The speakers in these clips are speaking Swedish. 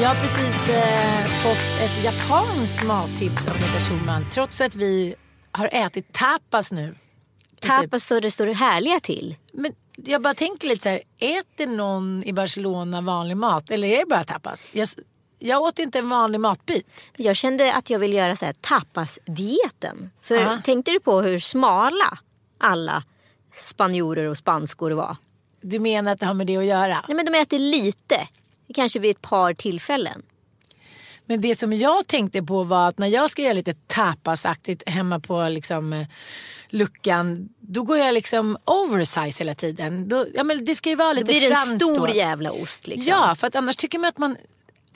Jag har precis eh, fått ett japanskt mattips av Anita Schulman. Trots att vi har ätit tapas nu. Tapas så det står härliga till. Men jag bara tänker lite så här. Äter någon i Barcelona vanlig mat eller är det bara tapas? Jag, jag åt inte en vanlig matbit. Jag kände att jag ville göra så här tapasdieten. För Ja. tänkte du på hur smala alla spanjorer och spanskor var? Du menar att det har med det att göra? Nej men de äter lite. Kanske vid ett par tillfällen. Men det som jag tänkte på var att när jag ska göra lite tapasaktigt hemma på liksom, eh, luckan. Då går jag liksom oversize hela tiden. Då, ja, men det ska ju vara Då lite blir det en stor då. jävla ost liksom. Ja, för att annars tycker man att man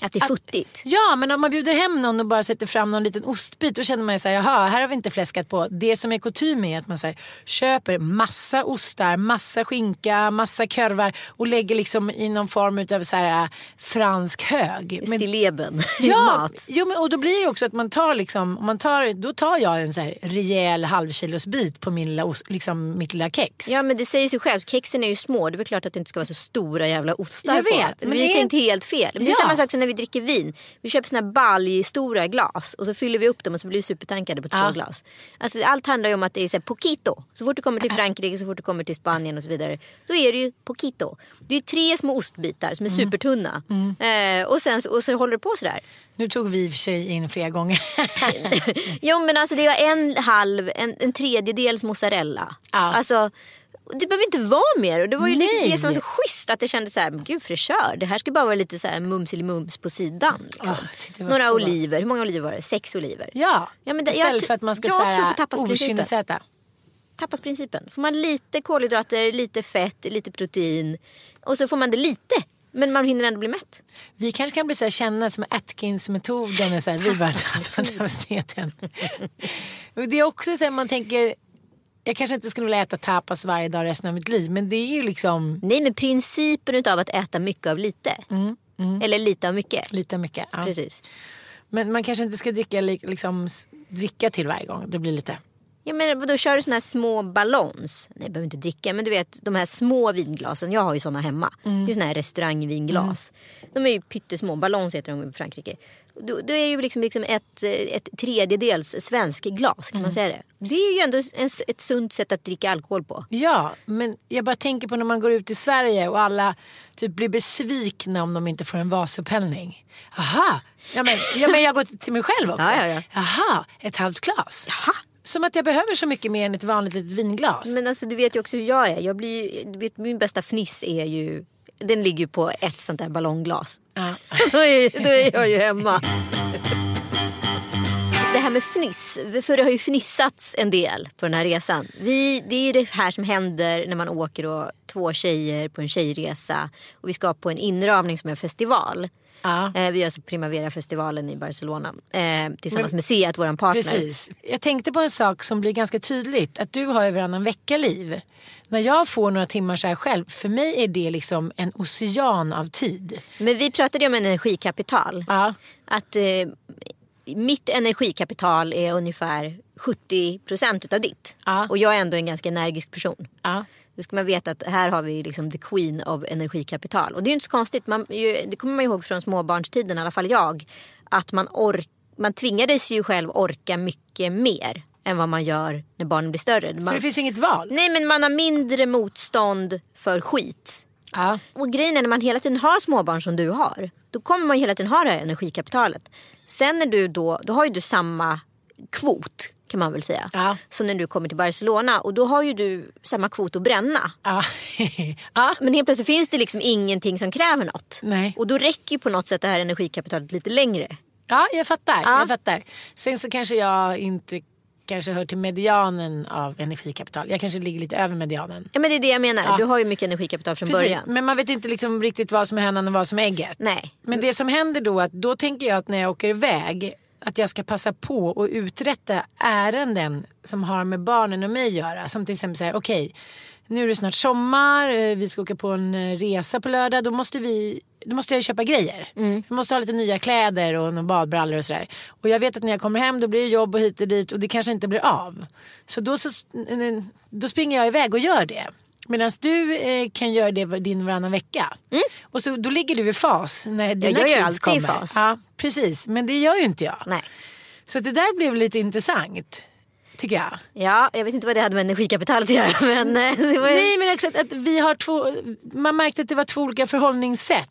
Att det är futtigt. Ja, men om man bjuder hem någon och bara sätter fram någon liten ostbit då känner man ju såhär, jaha, här har vi inte fläskat på. Det som är kutym är att man så här, köper massa ostar, massa skinka, massa korvar och lägger liksom i någon form av så här, äh, fransk hög. Stilleben i Ja, mat. jo, men, och då blir det också att man tar liksom, om man tar, då tar jag en så här rejäl halvkilosbit på min lilla, liksom, mitt lilla kex. Ja men det säger sig självt, kexen är ju små. Det är väl klart att det inte ska vara så stora jävla ostar Jag på. vet, men vi det är- tänkte helt fel. Det är Ja. samma sak som när vi dricker vin. Vi köper såna här baljstora glas och så fyller vi upp dem och så blir vi supertankade på två Ja. glas. Alltså, allt handlar ju om att det är så här poquito. Så fort du kommer till Frankrike, så fort du kommer till Spanien och så vidare. Så är det ju poquito. Det är tre små ostbitar som är Mm. supertunna. Eh, och, sen, och så håller det på sådär. Nu tog vi i och för sig in flera gånger. Jo men alltså det var en halv, en, en tredjedels mozzarella. Ja. Alltså, det behöver inte vara mer och det var ju lite Nej. det som var så schysst att det kändes så här, gud fräschör. Det här ska bara vara lite så här mums på sidan. Liksom. Var Några så- oliver, hur många oliver var det? Sex oliver. ja, Ja, men det- istället jag- för att man ska okynnesäta. Tapasprincipen. Får man lite kolhydrater, lite fett, lite protein och så får man det lite. Men man hinner ändå bli mätt. Vi kanske kan bli så här, känna som Atkins-metoden. vi bara tapasdieten. Men Det är också så här, man tänker, jag kanske inte skulle vilja äta tapas varje dag resten av mitt liv. Men det är ju liksom Nej men principen utav att äta mycket av lite. Eller lite av mycket. lite mycket. Ja. Precis. Men man kanske inte ska dricka, li- liksom, dricka till varje gång. Det blir lite... Ja, men vadå, kör du såna här små ballons? Nej, jag behöver inte dricka. Men du vet de här små vinglasen. Jag har ju såna hemma. Mm. Det är såna här restaurangvinglas. De är ju pyttesmå. Ballons heter de i Frankrike. Då, då är det ju liksom, liksom ett, eh, ett tredjedels svensk glas. Kan Mm. man säga det? Det är ju ändå en, ett sunt sätt att dricka alkohol på. Ja, men jag bara tänker på när man går ut i Sverige och alla typ blir besvikna om de inte får en vasupphällning. Aha, ja, men, ja, men jag går till mig själv också. Ja, ja, ja. Jaha, ett halvt glas. Jaha. Som att jag behöver så mycket mer än ett vanligt litet vinglas. Men alltså, du vet ju också hur jag är. Jag blir, vet, min bästa fniss är ju... Den ligger ju på ett sånt där ballongglas. Ja. då, är, då är jag ju hemma. Det här med fniss, för det har ju fnissats en del på den här resan. Vi, det är det här som händer när man åker då, två tjejer på en tjejresa och vi ska på en inramning som är en festival. Eh, vi gör alltså Primavera-festivalen i Barcelona eh, tillsammans med Seat, vår partner. Precis. Jag tänkte på en sak som blir ganska tydligt. Att du har ju varannan vecka-liv. När jag får några timmar så här själv, för mig är det liksom en ocean av tid. Men vi pratade ju om energikapital. Ja. Att eh, mitt energikapital är ungefär 70 procent utav ditt. Ja. Och jag är ändå en ganska energisk person. Ja. Då ska man veta att här har vi liksom the queen of energikapital. Och det är ju inte så konstigt. Man, det kommer man ihåg från småbarnstiden, i alla fall jag. Att man, ork, man tvingades ju själv orka mycket mer än vad man gör när barnen blir större. Man, det finns inget val. nej men man har mindre motstånd för skit. Ja. Och grejen är när man hela tiden har småbarn som du har. Då kommer man hela tiden ha det här energikapitalet. Sen när du då, då har ju du samma kvot kan man väl säga. Ja. Som när du kommer till Barcelona. Och då har ju du samma kvot att bränna. Ja. ja. Men helt plötsligt finns det liksom ingenting som kräver något. Nej. Och då räcker ju på något sätt det här energikapitalet lite längre. Ja, jag fattar. Ja. Jag fattar. Sen så kanske jag inte kanske hör till medianen av energikapital. Jag kanske ligger lite över medianen. Ja men det är det jag menar. Ja. Du har ju mycket energikapital från Precis. början. Men man vet inte liksom riktigt vad som är hönan och vad som är ägget. Nej. Men det som händer då att då tänker jag att när jag åker iväg att jag ska passa på att uträtta ärenden som har med barnen och mig att göra. Som till exempel så här, okej nu är det snart sommar, eh, vi ska åka på en eh, resa på lördag. Då måste, vi, då måste jag köpa grejer. Mm. Jag måste ha lite nya kläder och badbrallor och sådär. Och jag vet att när jag kommer hem då blir det jobb och hit och dit och det kanske inte blir av. Så då, så, då springer jag iväg och gör det. Medan du eh, kan göra det din varannan vecka. Och så, då ligger du i fas när dina Mm. jag är kids alltid i kommer. fas. Ja, precis. Men det gör ju inte jag. Nej. Så det där blev lite intressant. Tycker jag. Ja, jag vet inte vad det hade med energikapitalet att göra. Men eh, ju... Nej men också att, att vi har två, man märkte att det var två olika förhållningssätt.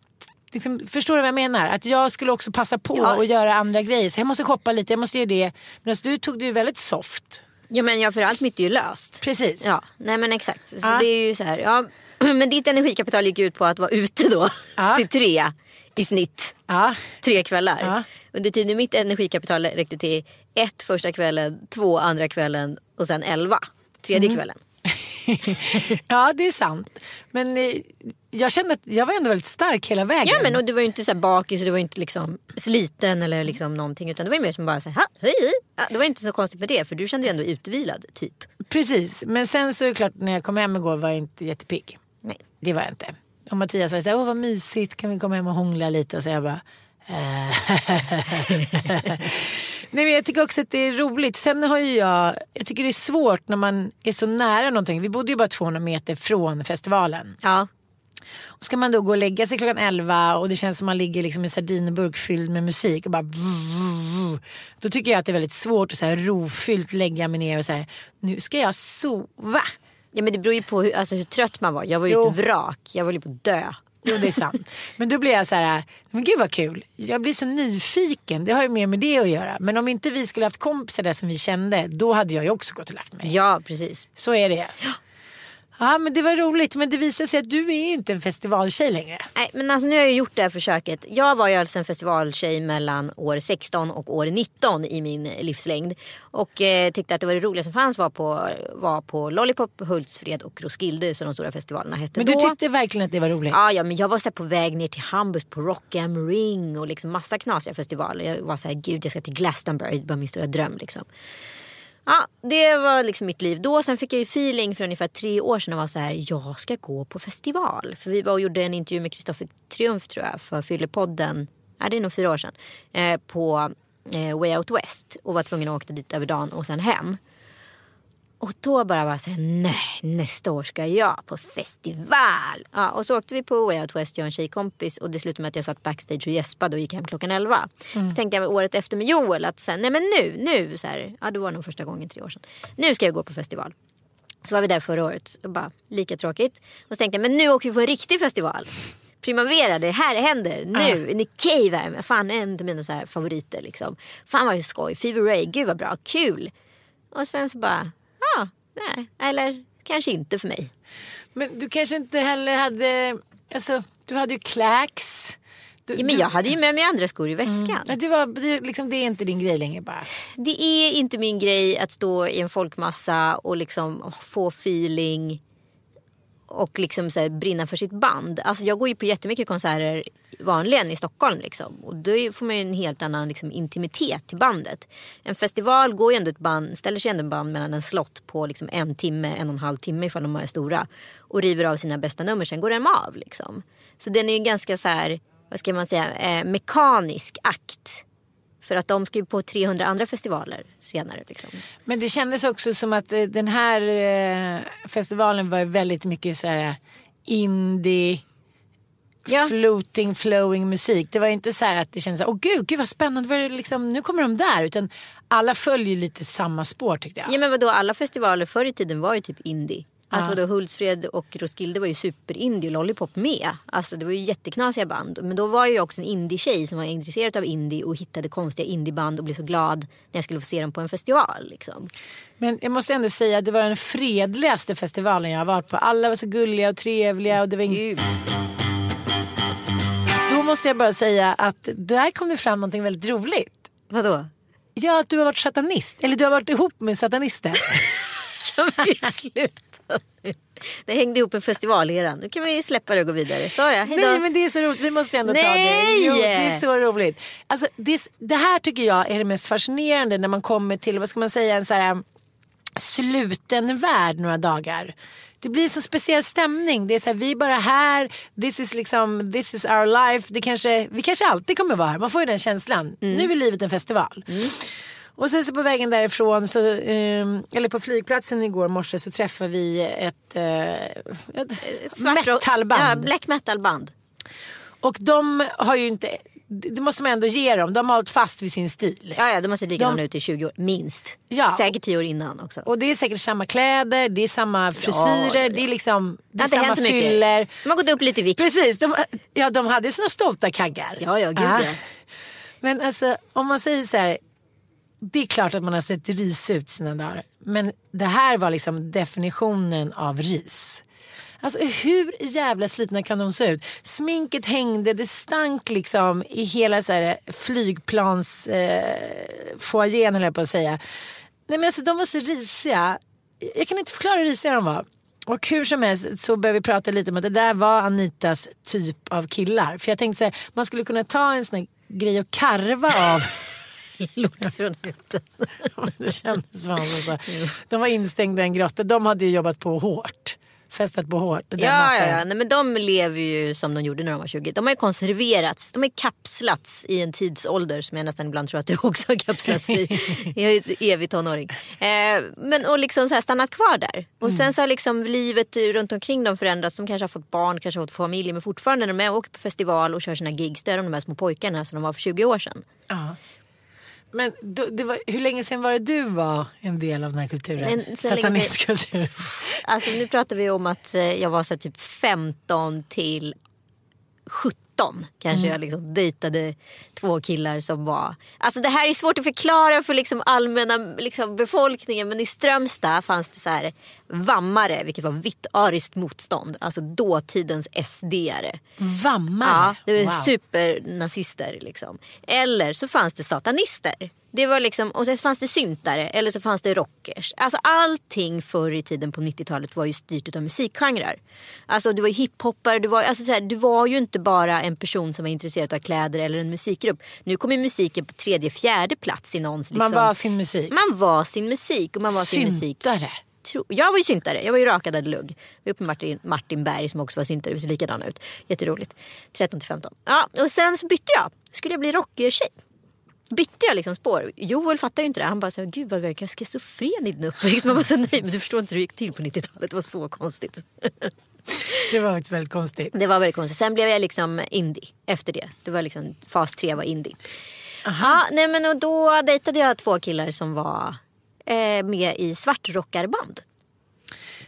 Liksom, förstår du vad jag menar? Att jag skulle också passa på Ja. att göra andra grejer. Så jag måste shoppa lite, jag måste göra det. Medan du tog det ju väldigt soft. Ja men ja, för allt mitt är ju löst. Precis. Ja, nej men exakt. Så Ja. det är ju så här, ja. Men ditt energikapital gick ut på att vara ute då. Ja. Till tre i snitt. Ja. Tre kvällar. Ja. Under tiden mitt energikapital räckte till ett första kvällen, två andra kvällen och sen elva. Tredje Mm. kvällen. ja det är sant. Men eh, jag kände att jag var ändå väldigt stark hela vägen. Ja men och du var ju inte så bakis och du var inte liksom sliten eller liksom någonting. Utan det var ju mer som bara så här, "Ha, hej hej. Ja, det var inte så konstigt med det för du kände ju ändå utvilad typ. Precis, men sen så är det klart när jag kom hem igår var jag inte jättepigg. Nej. Det var jag inte. Och Mattias var så här, åh vad mysigt, kan vi komma hem och hångla lite? Och så jag bara, eh. Nej men jag tycker också att det är roligt. Sen har ju jag, jag tycker det är svårt när man är så nära någonting. Vi bodde ju bara 200 meter från festivalen. Ja. Och ska man då gå och lägga sig klockan 11 och det känns som man ligger liksom i en sardinburk fylld med musik och bara Då tycker jag att det är väldigt svårt att så här rofyllt lägga mig ner och säga nu ska jag sova. ja men det beror ju på hur, alltså, hur trött man var. Jag var ju Jo. ett vrak. Jag var ju på att dö. Jo det är sant. Men då blir jag så här, men gud vad kul. Jag blir så nyfiken. Det har ju mer med det att göra. Men om inte vi skulle haft kompisar där som vi kände, då hade jag ju också gått och lagt mig. Ja precis. Så är det. Ja men det var roligt. Men det visar sig att du är inte en festivaltjej längre. Nej, men alltså nu har jag gjort det här försöket. Jag var ju alltså en festivaltjej mellan år 16 och år 19 i min livslängd. Och eh, tyckte att det var det roliga som fanns var på, var på Lollipop, Hultsfred och Roskilde som de stora festivalerna hette Men då. du tyckte verkligen att det var roligt? Ja, ja, men jag var så på väg ner till Hamburg på Rock am Ring och liksom massa knasiga festivaler. Jag var så här, gud jag ska till Glastonbury, det var min stora dröm liksom. Ja, det var liksom mitt liv då. Sen fick jag ju feeling för ungefär tre år sedan och var så här, jag ska gå på festival. För vi var och gjorde en intervju med Kristoffer Triumf tror jag för Fyllepodden, ja det är nog fyra år sedan, eh, på eh, Way Out West och var tvungen att åka dit över dagen och sen hem. Och då bara var såhär, nej nästa år ska jag på festival. Ja, och så åkte vi på Way Out West, jag och en tjejkompis. Och det slutade med att jag satt backstage och gäspade och gick hem klockan 11. Så tänkte jag året efter med Joel att sen, nej men nu, nu så här, ja det var nog första gången tre år sedan. Nu ska jag gå på festival. Så var vi där förra året och bara lika tråkigt. Och så tänkte jag, men nu åker vi på en riktig festival. Primavera, det här händer nu. Nick Cave är fan en av mina så här favoriter liksom. Fan vad skoj, Fever Ray, gud vad bra, kul. Och sen så bara, ja, nej, eller kanske inte för mig. Men du kanske inte heller hade, alltså du hade ju Clax. Du, Ja, men jag hade ju med mig andra skor i väskan. Ja, du var, du, liksom, det är inte din grej längre bara. Det är inte min grej att stå i en folkmassa och liksom få feeling och liksom så här, brinna för sitt band. Alltså jag går ju på jättemycket konserter vanligen i Stockholm. Liksom. Och då får man ju en helt annan liksom, intimitet till bandet. En festival går ju ändå ett band, ställer sig ändå ett band mellan en slott på liksom en timme, en och en halv timme ifall de är stora. Och river av sina bästa nummer, sen går de av. Liksom. Så den är ju ganska så här, vad ska man säga, eh, mekanisk akt. För att de ska ju på 300 andra festivaler senare. Liksom. Men det kändes också som att eh, den här eh, festivalen var väldigt mycket så här indie, Ja. floating, flowing musik. Det var inte så här att det kändes så här, åh gud, gud vad spännande, vad är det liksom, nu kommer de där. Utan alla följer lite samma spår tyckte jag. Ja men vadå, alla festivaler förr i tiden var ju typ indie. Alltså vadå, Hultsfred och Roskilde var ju superindie och Lollipop med. Alltså det var ju jätteknasiga band. Men då var jag ju också en indie-tjej som var intresserad av indie och hittade konstiga indieband och blev så glad när jag skulle få se dem på en festival. Liksom. Men jag måste ändå säga att det var den fredligaste festivalen jag har varit på. Alla var så gulliga och trevliga. Och det var Gud. Då måste jag bara säga att där kom det fram någonting väldigt roligt. Vadå? Ja, att du har varit satanist. Eller du har varit ihop med satanister. Kan vi sluta? Det hängde ihop en festival i Nu kan vi släppa det och gå vidare. Sa jag? Hejdå. Nej men det är så roligt, vi måste ändå ta det. Nej! Jo, det är så roligt. Alltså, det, det här tycker jag är det mest fascinerande när man kommer till, vad ska man säga, en så här um, sluten värld några dagar. Det blir så speciell stämning. Det är så här, vi är bara här, this is, liksom, this is our life. Det kanske, vi kanske alltid kommer vara här, man får ju den känslan. Nu är livet en festival. Och sen så på vägen därifrån, så, ehm, eller på flygplatsen igår morse så träffade vi ett, eh, ett, rock- metalband. Ja, black metal-band. Och de har ju inte, det måste man ändå ge dem, de har hållit fast vid sin stil. Ja, ja, de sett likadana De- ut i 20 år, minst. Ja. Säkert 10 år innan också. Och det är säkert samma kläder, det är samma frisyrer, det är liksom det Det är inte samma fyller. De har gått upp lite i vikt. Precis, de, ja, de hade sina stolta kaggar. Ja, ja, gud Ah. ja. Men alltså om man säger så här, det är klart att man har sett ris ut sina dagar. Men det här var liksom definitionen av ris. Alltså hur jävla slitna kan de se ut? Sminket hängde, det stank liksom i hela så här eh, eh höll jag på att säga. Nej men alltså de var så risiga. Jag kan inte förklara hur risiga de var. Och hur som helst så började vi prata lite om att det där var Anitas typ av killar. För jag tänkte så här, man skulle kunna ta en sån här grej och karva av. Lort från uten. det kändes som så. De var instängda i en grotta. De hade ju jobbat på hårt. Festat på hårt. Ja, ja, ja. Nej, men de lever ju som de gjorde när de var 20. De har ju konserverats, de har ju kapslats i en tidsålder som jag nästan ibland tror att du också har kapslats i. Jag är ju ett evig tonåring. Eh, men och liksom så här stannat kvar där. Och sen så har liksom livet runt omkring dem förändrats. De kanske har fått barn, kanske har fått familj. Men fortfarande när de är och åker på festival och kör sina gigs, då är de de här små pojkarna som de var för 20 år sedan. Ja. Men då, det var, hur länge sedan var det du var en del av den här kulturen? En- Satanistkulturen. Alltså nu pratar vi om att eh, jag var så typ 15 till 17 kanske jag liksom dejtade två killar som var... Alltså det här är svårt att förklara för liksom allmänna liksom befolkningen men i Strömstad fanns det så här vammare vilket var vitt ariskt motstånd. Alltså dåtidens SD-are. Vammare? Ja, det var Wow. supernazister liksom. Eller så fanns det satanister. Det var liksom, och sen fanns det syntare eller så fanns det rockers. Alltså allting förr i tiden på 90-talet var ju styrt av musikgenrer. Alltså du var ju hiphoppare, du var, alltså så här, du var ju inte bara en person som var intresserad av kläder eller en musikgrupp. Nu kommer musiken på tredje, fjärde plats i någons... Liksom, Man var sin musik. man var sin musik och man var sin musik. Syntare. Jag var ju syntare, jag var ju rakad lugg. Vi var uppe med Martin, Martin Berg som också var syntare, vi såg likadana ut. Jätteroligt. 13 till 15. Ja, och sen så bytte jag. Skulle jag bli rockertjej. Bytte jag liksom spår. Joel fattar ju inte det. Han bara så här, gud vad verkar schizofren i din uppväxt. Man bara så här, nej men du förstår inte hur det gick till på 90-talet. Det var så konstigt. Det var väldigt konstigt. Det var väldigt konstigt. Sen blev jag liksom indie efter det. Det var liksom fas 3 var indie. Ja, nej men och då dejtade jag två killar som var eh, med i svartrockarband.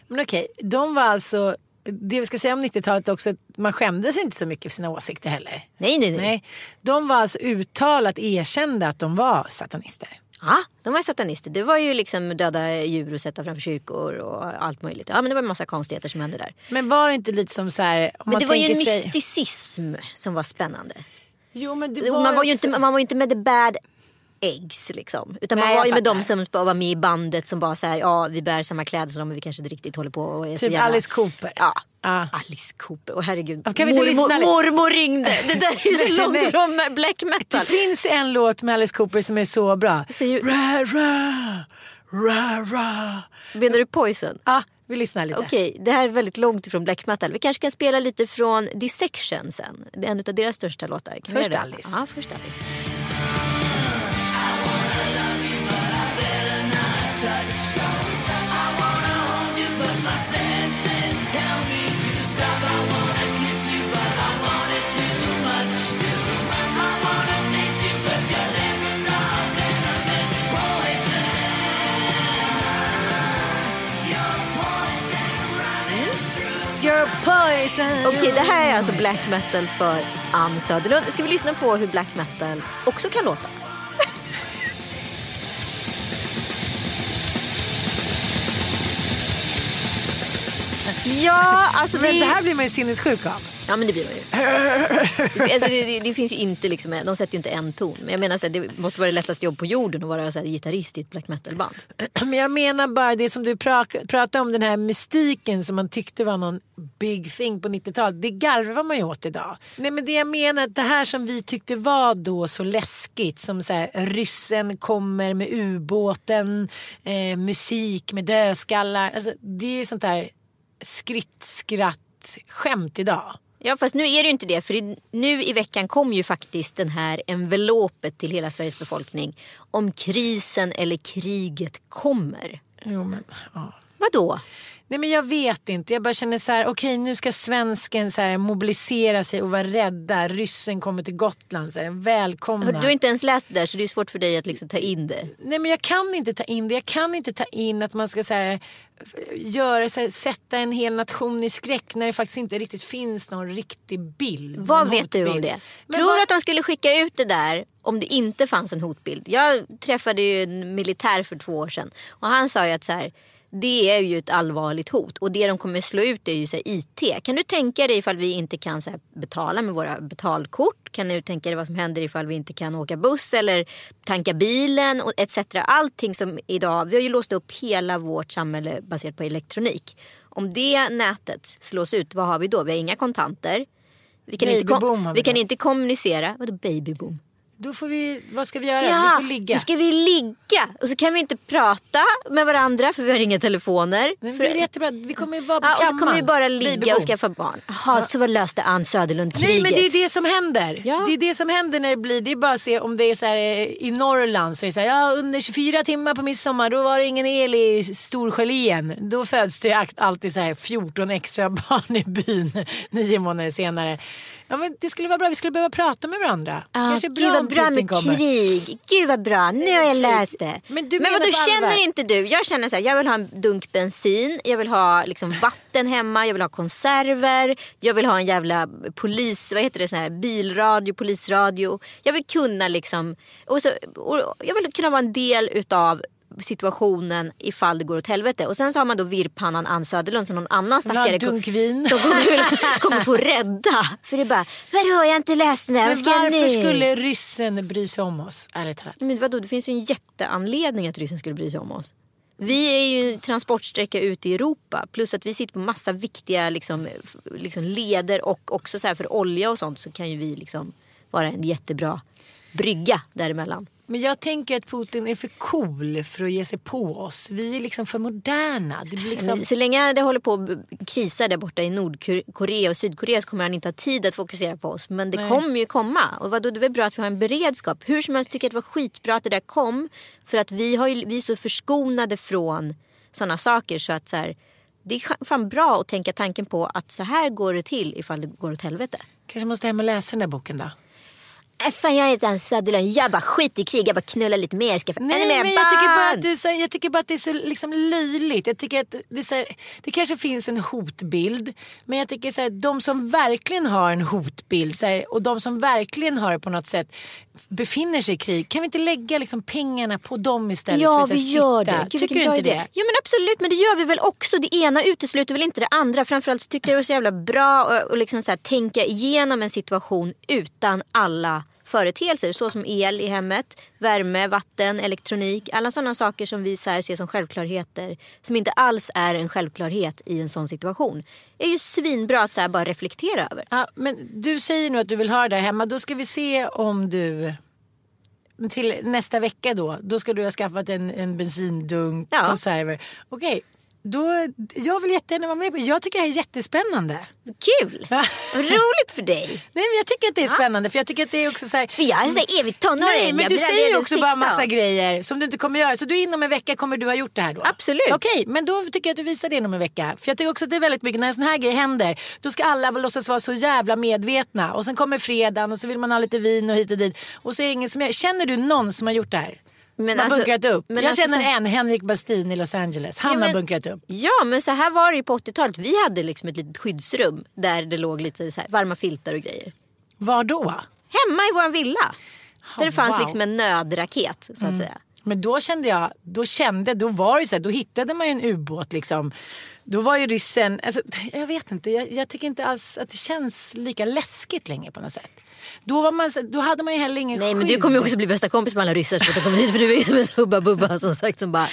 Men okej, de var alltså... Det vi ska säga om 90-talet också, att man skämdes inte så mycket för sina åsikter heller. Nej, nej, nej. Nej, de var alltså uttalat erkända att de var satanister. Ja, de var satanister. Det var ju liksom döda djur och sätta framför kyrkor och allt möjligt. Ja, men det var en massa konstigheter som hände där. Men var det inte lite som så här... Men det var ju en tänker sig... mysticism som var spännande. Jo, men det Man var ju inte, man var ju inte med the bad eggs liksom. Utan Nej, man var ju med dem som var med i bandet som bara så här, ja vi bär samma kläder som dem men vi kanske inte riktigt håller på och är så Typ jävla... Alice Cooper. Ja. Ja. Alice Cooper. Och herregud. Kan vi inte lyssna lite? mormor ringde. Det där är ju så långt nej. ifrån black Det metal. finns en låt med Alice Cooper som är så bra. Säger du- Ra, ra, ra, ra. Menar du Poison? Ja, vi lyssnar lite. Okej, det här är väldigt långt ifrån black metal. Vi kanske kan spela lite från Dissection sen. Det är en av deras största låtar. Kan Först det? Alice. Ja, först Alice. Okej, Okej, det här är alltså black metal för Ann Söderlund. Nu ska vi lyssna på hur black metal också kan låta. Ja, alltså det, Men det är- här blir man ju sinnessjuk av. Ja men det blir man ju. Alltså, det, det, det finns ju inte liksom, de sätter ju inte en ton. Men jag menar så här, det måste vara det lättaste jobb på jorden att vara så här, gitarrist i ett black metal band. Men jag menar bara det som du pra- pratade om, den här mystiken som man tyckte var någon big thing på 90-talet. Det garvar man ju åt idag. Nej men det jag menar, det här som vi tyckte var då så läskigt. Som så här, ryssen kommer med ubåten, eh, musik med dödskallar. Alltså, det är sånt där skritt, skratt, skämt idag. Ja fast nu är det ju inte det. För nu i veckan kom ju faktiskt den här envelopet till hela Sveriges befolkning. Om krisen eller kriget kommer. Jo, men, ja. Vadå? Nej men jag vet inte. Jag bara känner så här, okej nu ska svensken så här, mobilisera sig och vara rädda. Ryssen kommer till Gotland, så här, välkomna. Du har inte ens läst det där så det är svårt för dig att liksom ta in det. Nej men jag kan inte ta in det. Jag kan inte ta in att man ska så här, göra, så här, sätta en hel nation i skräck när det faktiskt inte riktigt finns någon riktig bild. Vad vet du om det? Men Tror du att de skulle skicka ut det där om det inte fanns en hotbild? Jag träffade ju en militär för två år sedan och han sa ju att så här, det är ju ett allvarligt hot och det de kommer slå ut är ju så här, IT. Kan du tänka dig ifall vi inte kan så här, betala med våra betalkort? Kan du tänka dig vad som händer ifall vi inte kan åka buss eller tanka bilen och etc. Allting som idag, vi har ju låst upp hela vårt samhälle baserat på elektronik. Om det nätet slås ut, vad har vi då? Vi har inga kontanter. Vi kan, inte, Babyboom kom- vi vi kan inte kommunicera. Vadå babyboom? Då får vi, vad ska vi göra? vi Ja, får ligga. då ska vi ligga. Och så kan vi inte prata med varandra för vi har inga telefoner. Men det är jättebra. Vi kommer ju vara på ja, och så kammaren. kommer vi bara ligga och skaffa barn. Jaha, så vad löste Ann Söderlund kriget? Nej men det är det som händer. Ja. Det är det som händer när det blir, det är bara att se om det är så här eh, i Norrland så är det så här, ja under 24 timmar på midsommar då var det ingen el i Storsjölien. Då föds det ju alltid så här 14 extra barn i byn nio månader senare. Ja men det skulle vara bra, vi skulle behöva prata med varandra. Ja, Kanske är gud vad bra med kommer. krig. Gud vad bra, nu har jag läst det. Men du Men menar vad du på allvar? känner inte du? Jag känner så här, jag vill ha en dunk bensin, jag vill ha liksom vatten hemma, jag vill ha konserver, jag vill ha en jävla polis, vad heter det, sån här bilradio, polisradio. Jag vill kunna liksom, och så, och jag vill kunna vara en del utav situationen ifall det går åt helvete. Och sen så har man då virrpannan Ann Söderlund som någon annan stackare dunk vin. som kommer, kommer få rädda. För det är bara, vadå jag har inte läst den här, Men varför skulle ryssen bry sig om oss? Ärligt talat. Men vadå, det finns ju en jätteanledning att ryssen skulle bry sig om oss. Vi är ju en transportsträcka ut i Europa. Plus att vi sitter på massa viktiga liksom, liksom leder och också så för olja och sånt så kan ju vi liksom vara en jättebra brygga däremellan. Men jag tänker att Putin är för cool för att ge sig på oss. Vi är liksom för moderna. Liksom... Så länge det håller på att krisa där borta i Nordkorea och Sydkorea så kommer han inte ha tid att fokusera på oss. Men det Nej. kommer ju komma. Och vadå, det är väl bra att vi har en beredskap. Hur som helst tycker jag att det var skitbra att det där kom. För att vi, har ju, vi är så förskonade från sådana saker så att så här, det är fan bra att tänka tanken på att så här går det till ifall det går åt helvete. Kanske måste hem och läsa den där boken då. Äh, fan jag heter Ann Söderlund, jag bara skit i krig, jag bara knullar lite mer, skaffa ännu Nej, mer men jag tycker, bara att du, säger- jag tycker bara att det är så liksom löjligt. Jag tycker att det, är så det kanske finns en hotbild. Men jag tycker så här, de som verkligen har en hotbild så här, och de som verkligen har på något sätt befinner sig i krig. Kan vi inte lägga liksom pengarna på dem istället? Ja för att så här, vi gör sitta? det. Gud, Tycker du inte idé. det? Ja men absolut men det gör vi väl också. Det ena utesluter väl inte det andra. Framförallt så tyckte jag det var så jävla bra att liksom så här, tänka igenom en situation utan alla företeelser såsom el i hemmet, värme, vatten, elektronik. Alla sådana saker som vi så här ser som självklarheter som inte alls är en självklarhet i en sån situation. är ju svinbra att så bara reflektera över. Ja, men du säger nu att du vill ha det där hemma. Då ska vi se om du till nästa vecka då, då ska du ha skaffat en, en bensindunk, Ja. konserver. Okej, då, jag vill jättegärna vara med på Jag tycker det här är jättespännande. Kul! Vad roligt för dig. Nej men jag tycker att det är spännande för jag tycker att det är också så här, För jag är så här evigt tonåring. Nej men Jag du säger aldrig också bara 16. massa grejer som du inte kommer göra. Så du inom en vecka kommer du ha gjort det här då? Absolut. Okej, men då tycker jag att du visar det inom en vecka. För jag tycker också att det är väldigt mycket, när en sån här grej händer, då ska alla låtsas vara så jävla medvetna. Och sen kommer fredagen och så vill man ha lite vin och hit och dit. Och så är det ingen som gör. Känner du någon som har gjort det här? Men som har alltså- bunkrat upp? jag alltså känner en, Henrik Bastin i Los Angeles. Han Ja, har men- bunkrat upp. Ja men så här var det ju på 80-talet. Vi hade liksom ett litet skyddsrum där det låg lite så här varma filtar och grejer. Var då? Hemma i vår villa. Där det fanns wow. liksom en nödraket så att säga. Men då kände jag, då kände, då var det så här, då hittade man ju en ubåt liksom. Då var ju ryssen, alltså, jag vet inte, jag, jag tycker inte alls att det känns lika läskigt längre på något sätt. Då, var man, då hade man ju heller ingen Nej men skydd. du kommer ju också bli bästa kompis med alla ryssar som kommer hit för du är ju som en hubba bubba som sagt som bara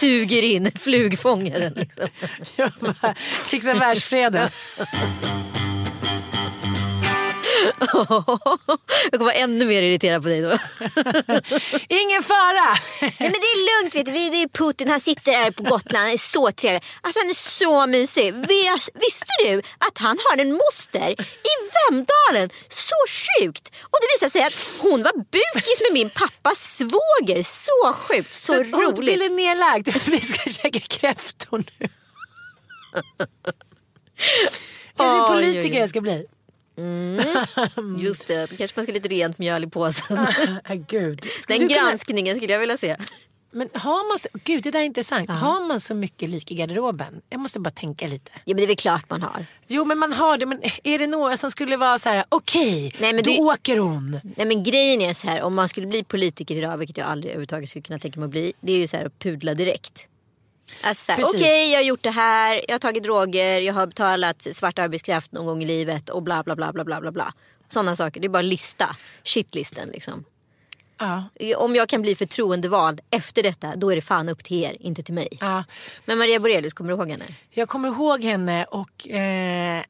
suger in flugfångaren. Liksom. Jag bara fixar världsfreden. Jag kommer vara ännu mer irriterad på dig då. Ingen fara! Nej men det är lugnt vet du. Det är Putin, han sitter här på Gotland, han är så trevlig. Alltså han är så mysig. Vis- Visste du att han har en moster i Vemdalen? Så sjukt! Och det visar sig att hon var bukis med min pappas svåger. Så sjukt, så, roligt. Hotbilden är nedlagd. Vi ska käka kräftor nu. Kanske Oj, politiker jag ska bli. Just det, kanske man ska lite rent mjöl i påsen. Gud. Ska Den du kunna- granskningen skulle jag vilja se. Men har man så, gud det där är intressant. Har man så mycket lik i garderoben? Jag måste bara tänka lite. Ja men det är väl klart man har. Jo men man har det, men är det några som skulle vara så här: okej, men då det- åker hon. Nej men grejen är så här, om man skulle bli politiker idag, vilket jag aldrig överhuvudtaget skulle kunna tänka mig att bli. Det är ju så här att pudla direkt. Alltså okej jag har gjort det här, jag har tagit droger, jag har betalat svart arbetskraft någon gång i livet och bla bla bla bla bla bla bla. Sådana saker, det är bara lista, shitlisten liksom. Ja. Om jag kan bli förtroendevald efter detta, då är det fan upp till er, inte till mig. Ja. Men Maria Borelius, kommer du ihåg henne? Jag kommer ihåg henne och eh,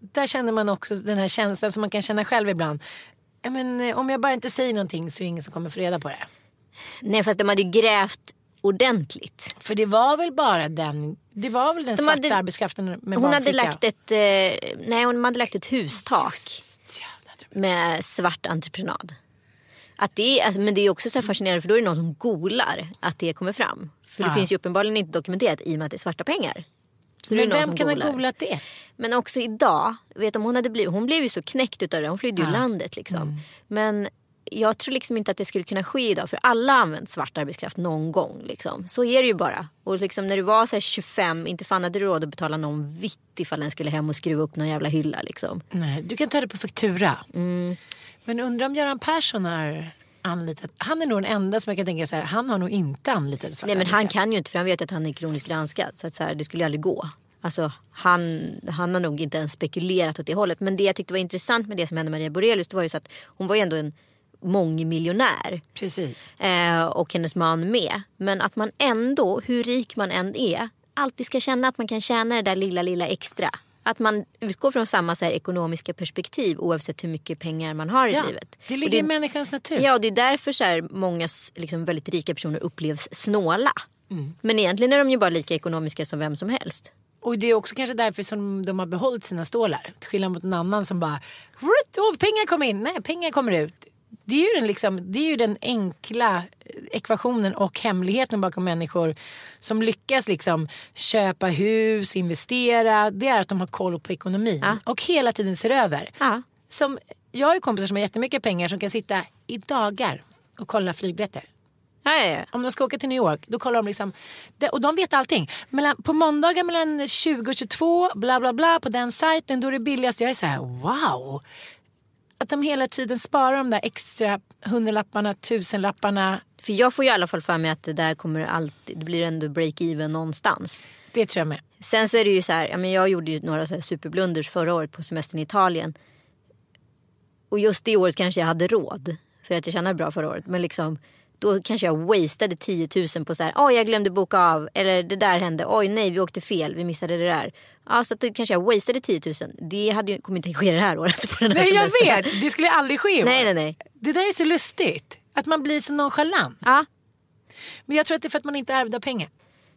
där känner man också den här känslan som man kan känna själv ibland. Men, eh, om jag bara inte säger någonting så är det ingen som kommer få reda på det. Nej fast de hade ju grävt ordentligt. För det var väl bara den, det var väl den De svarta hade- arbetskraften med Hon hade, lagt ett, eh, nej, hon hade lagt ett hustak. Med svart entreprenad. Att det är, alltså, men det är också så fascinerande för då är det någon som googlar att det kommer fram. För det Ja. finns ju uppenbarligen inte dokumenterat i och med att det är svarta pengar. Så Men vem kan ha googlar. googlat det? Men också idag, vet om hon hade blivit, hon blev ju så knäckt utav det. Hon flydde ju landet liksom. Mm. Men jag tror liksom inte att det skulle kunna ske idag. För alla har använt svart arbetskraft någon gång. Liksom. Så är det ju bara. Och liksom när du var så här 25, inte fan hade du råd att betala någon vitt ifall den skulle hem och skruva upp någon jävla hylla. Liksom. Nej, du kan ta det på faktura. Mm. Men undrar om Göran Persson har anlitat, han är nog den enda som jag kan tänka så här, han har nog inte anlitat svarta Nej men han arbetskraft. kan ju inte för han vet att han är kroniskt granskad. Så att så här, det skulle ju aldrig gå. Alltså, han, han har nog inte ens spekulerat åt det hållet. Men det jag tyckte var intressant med det som hände Maria Borelius det var ju så att hon var ju ändå en mångmiljonär. Precis. Eh, och hennes man med. Men att man ändå, hur rik man än är, alltid ska känna att man kan tjäna det där lilla, lilla extra. Att man utgår från samma så här, ekonomiska perspektiv oavsett hur mycket pengar man har i Ja, livet. det ligger i människans natur. Ja, och det är därför så här, många liksom, väldigt rika personer upplevs snåla. Men egentligen är de ju bara lika ekonomiska som vem som helst. Och det är också kanske därför som de har behållit sina stålar. Till skillnad mot en annan som bara, "Rutt, åh, pengar kommer in, nej pengar kommer ut. Det är, ju den liksom, det är ju den enkla ekvationen och hemligheten bakom människor som lyckas liksom köpa hus, investera. Det är att de har koll på ekonomin Ja. och hela tiden ser över. Ja. Som, jag har ju kompisar som har jättemycket pengar som kan sitta i dagar och kolla flygbiljetter. Ja. Om de ska åka till New York då kollar de liksom. Och de vet allting. Mellan, på måndagar mellan 20 och 22 bla bla bla på den sajten då är det billigast. Jag är så här wow. Att de hela tiden sparar de där extra hundralapparna, tusenlapparna. För jag får ju i alla fall för mig att det där kommer alltid, det blir ändå break-even någonstans. Det tror jag med. Sen så är det ju så här, jag gjorde ju några så superblunders förra året på semestern i Italien. och just det året kanske jag hade råd. För att jag tjänade bra förra året. Men liksom, då kanske jag wastade 10 000 på så här, oj jag glömde boka av. Eller det där hände, oj nej vi åkte fel, vi missade det där. Ja, så att det kanske jag wastade 10 000. Det hade ju, kommer inte ske det här året. På den här Nej jag vet, det skulle aldrig ske. Nej nej nej. Det där är så lustigt. Att man blir så nonchalant. Ja, Men jag tror att det är för att man inte ärvde pengar.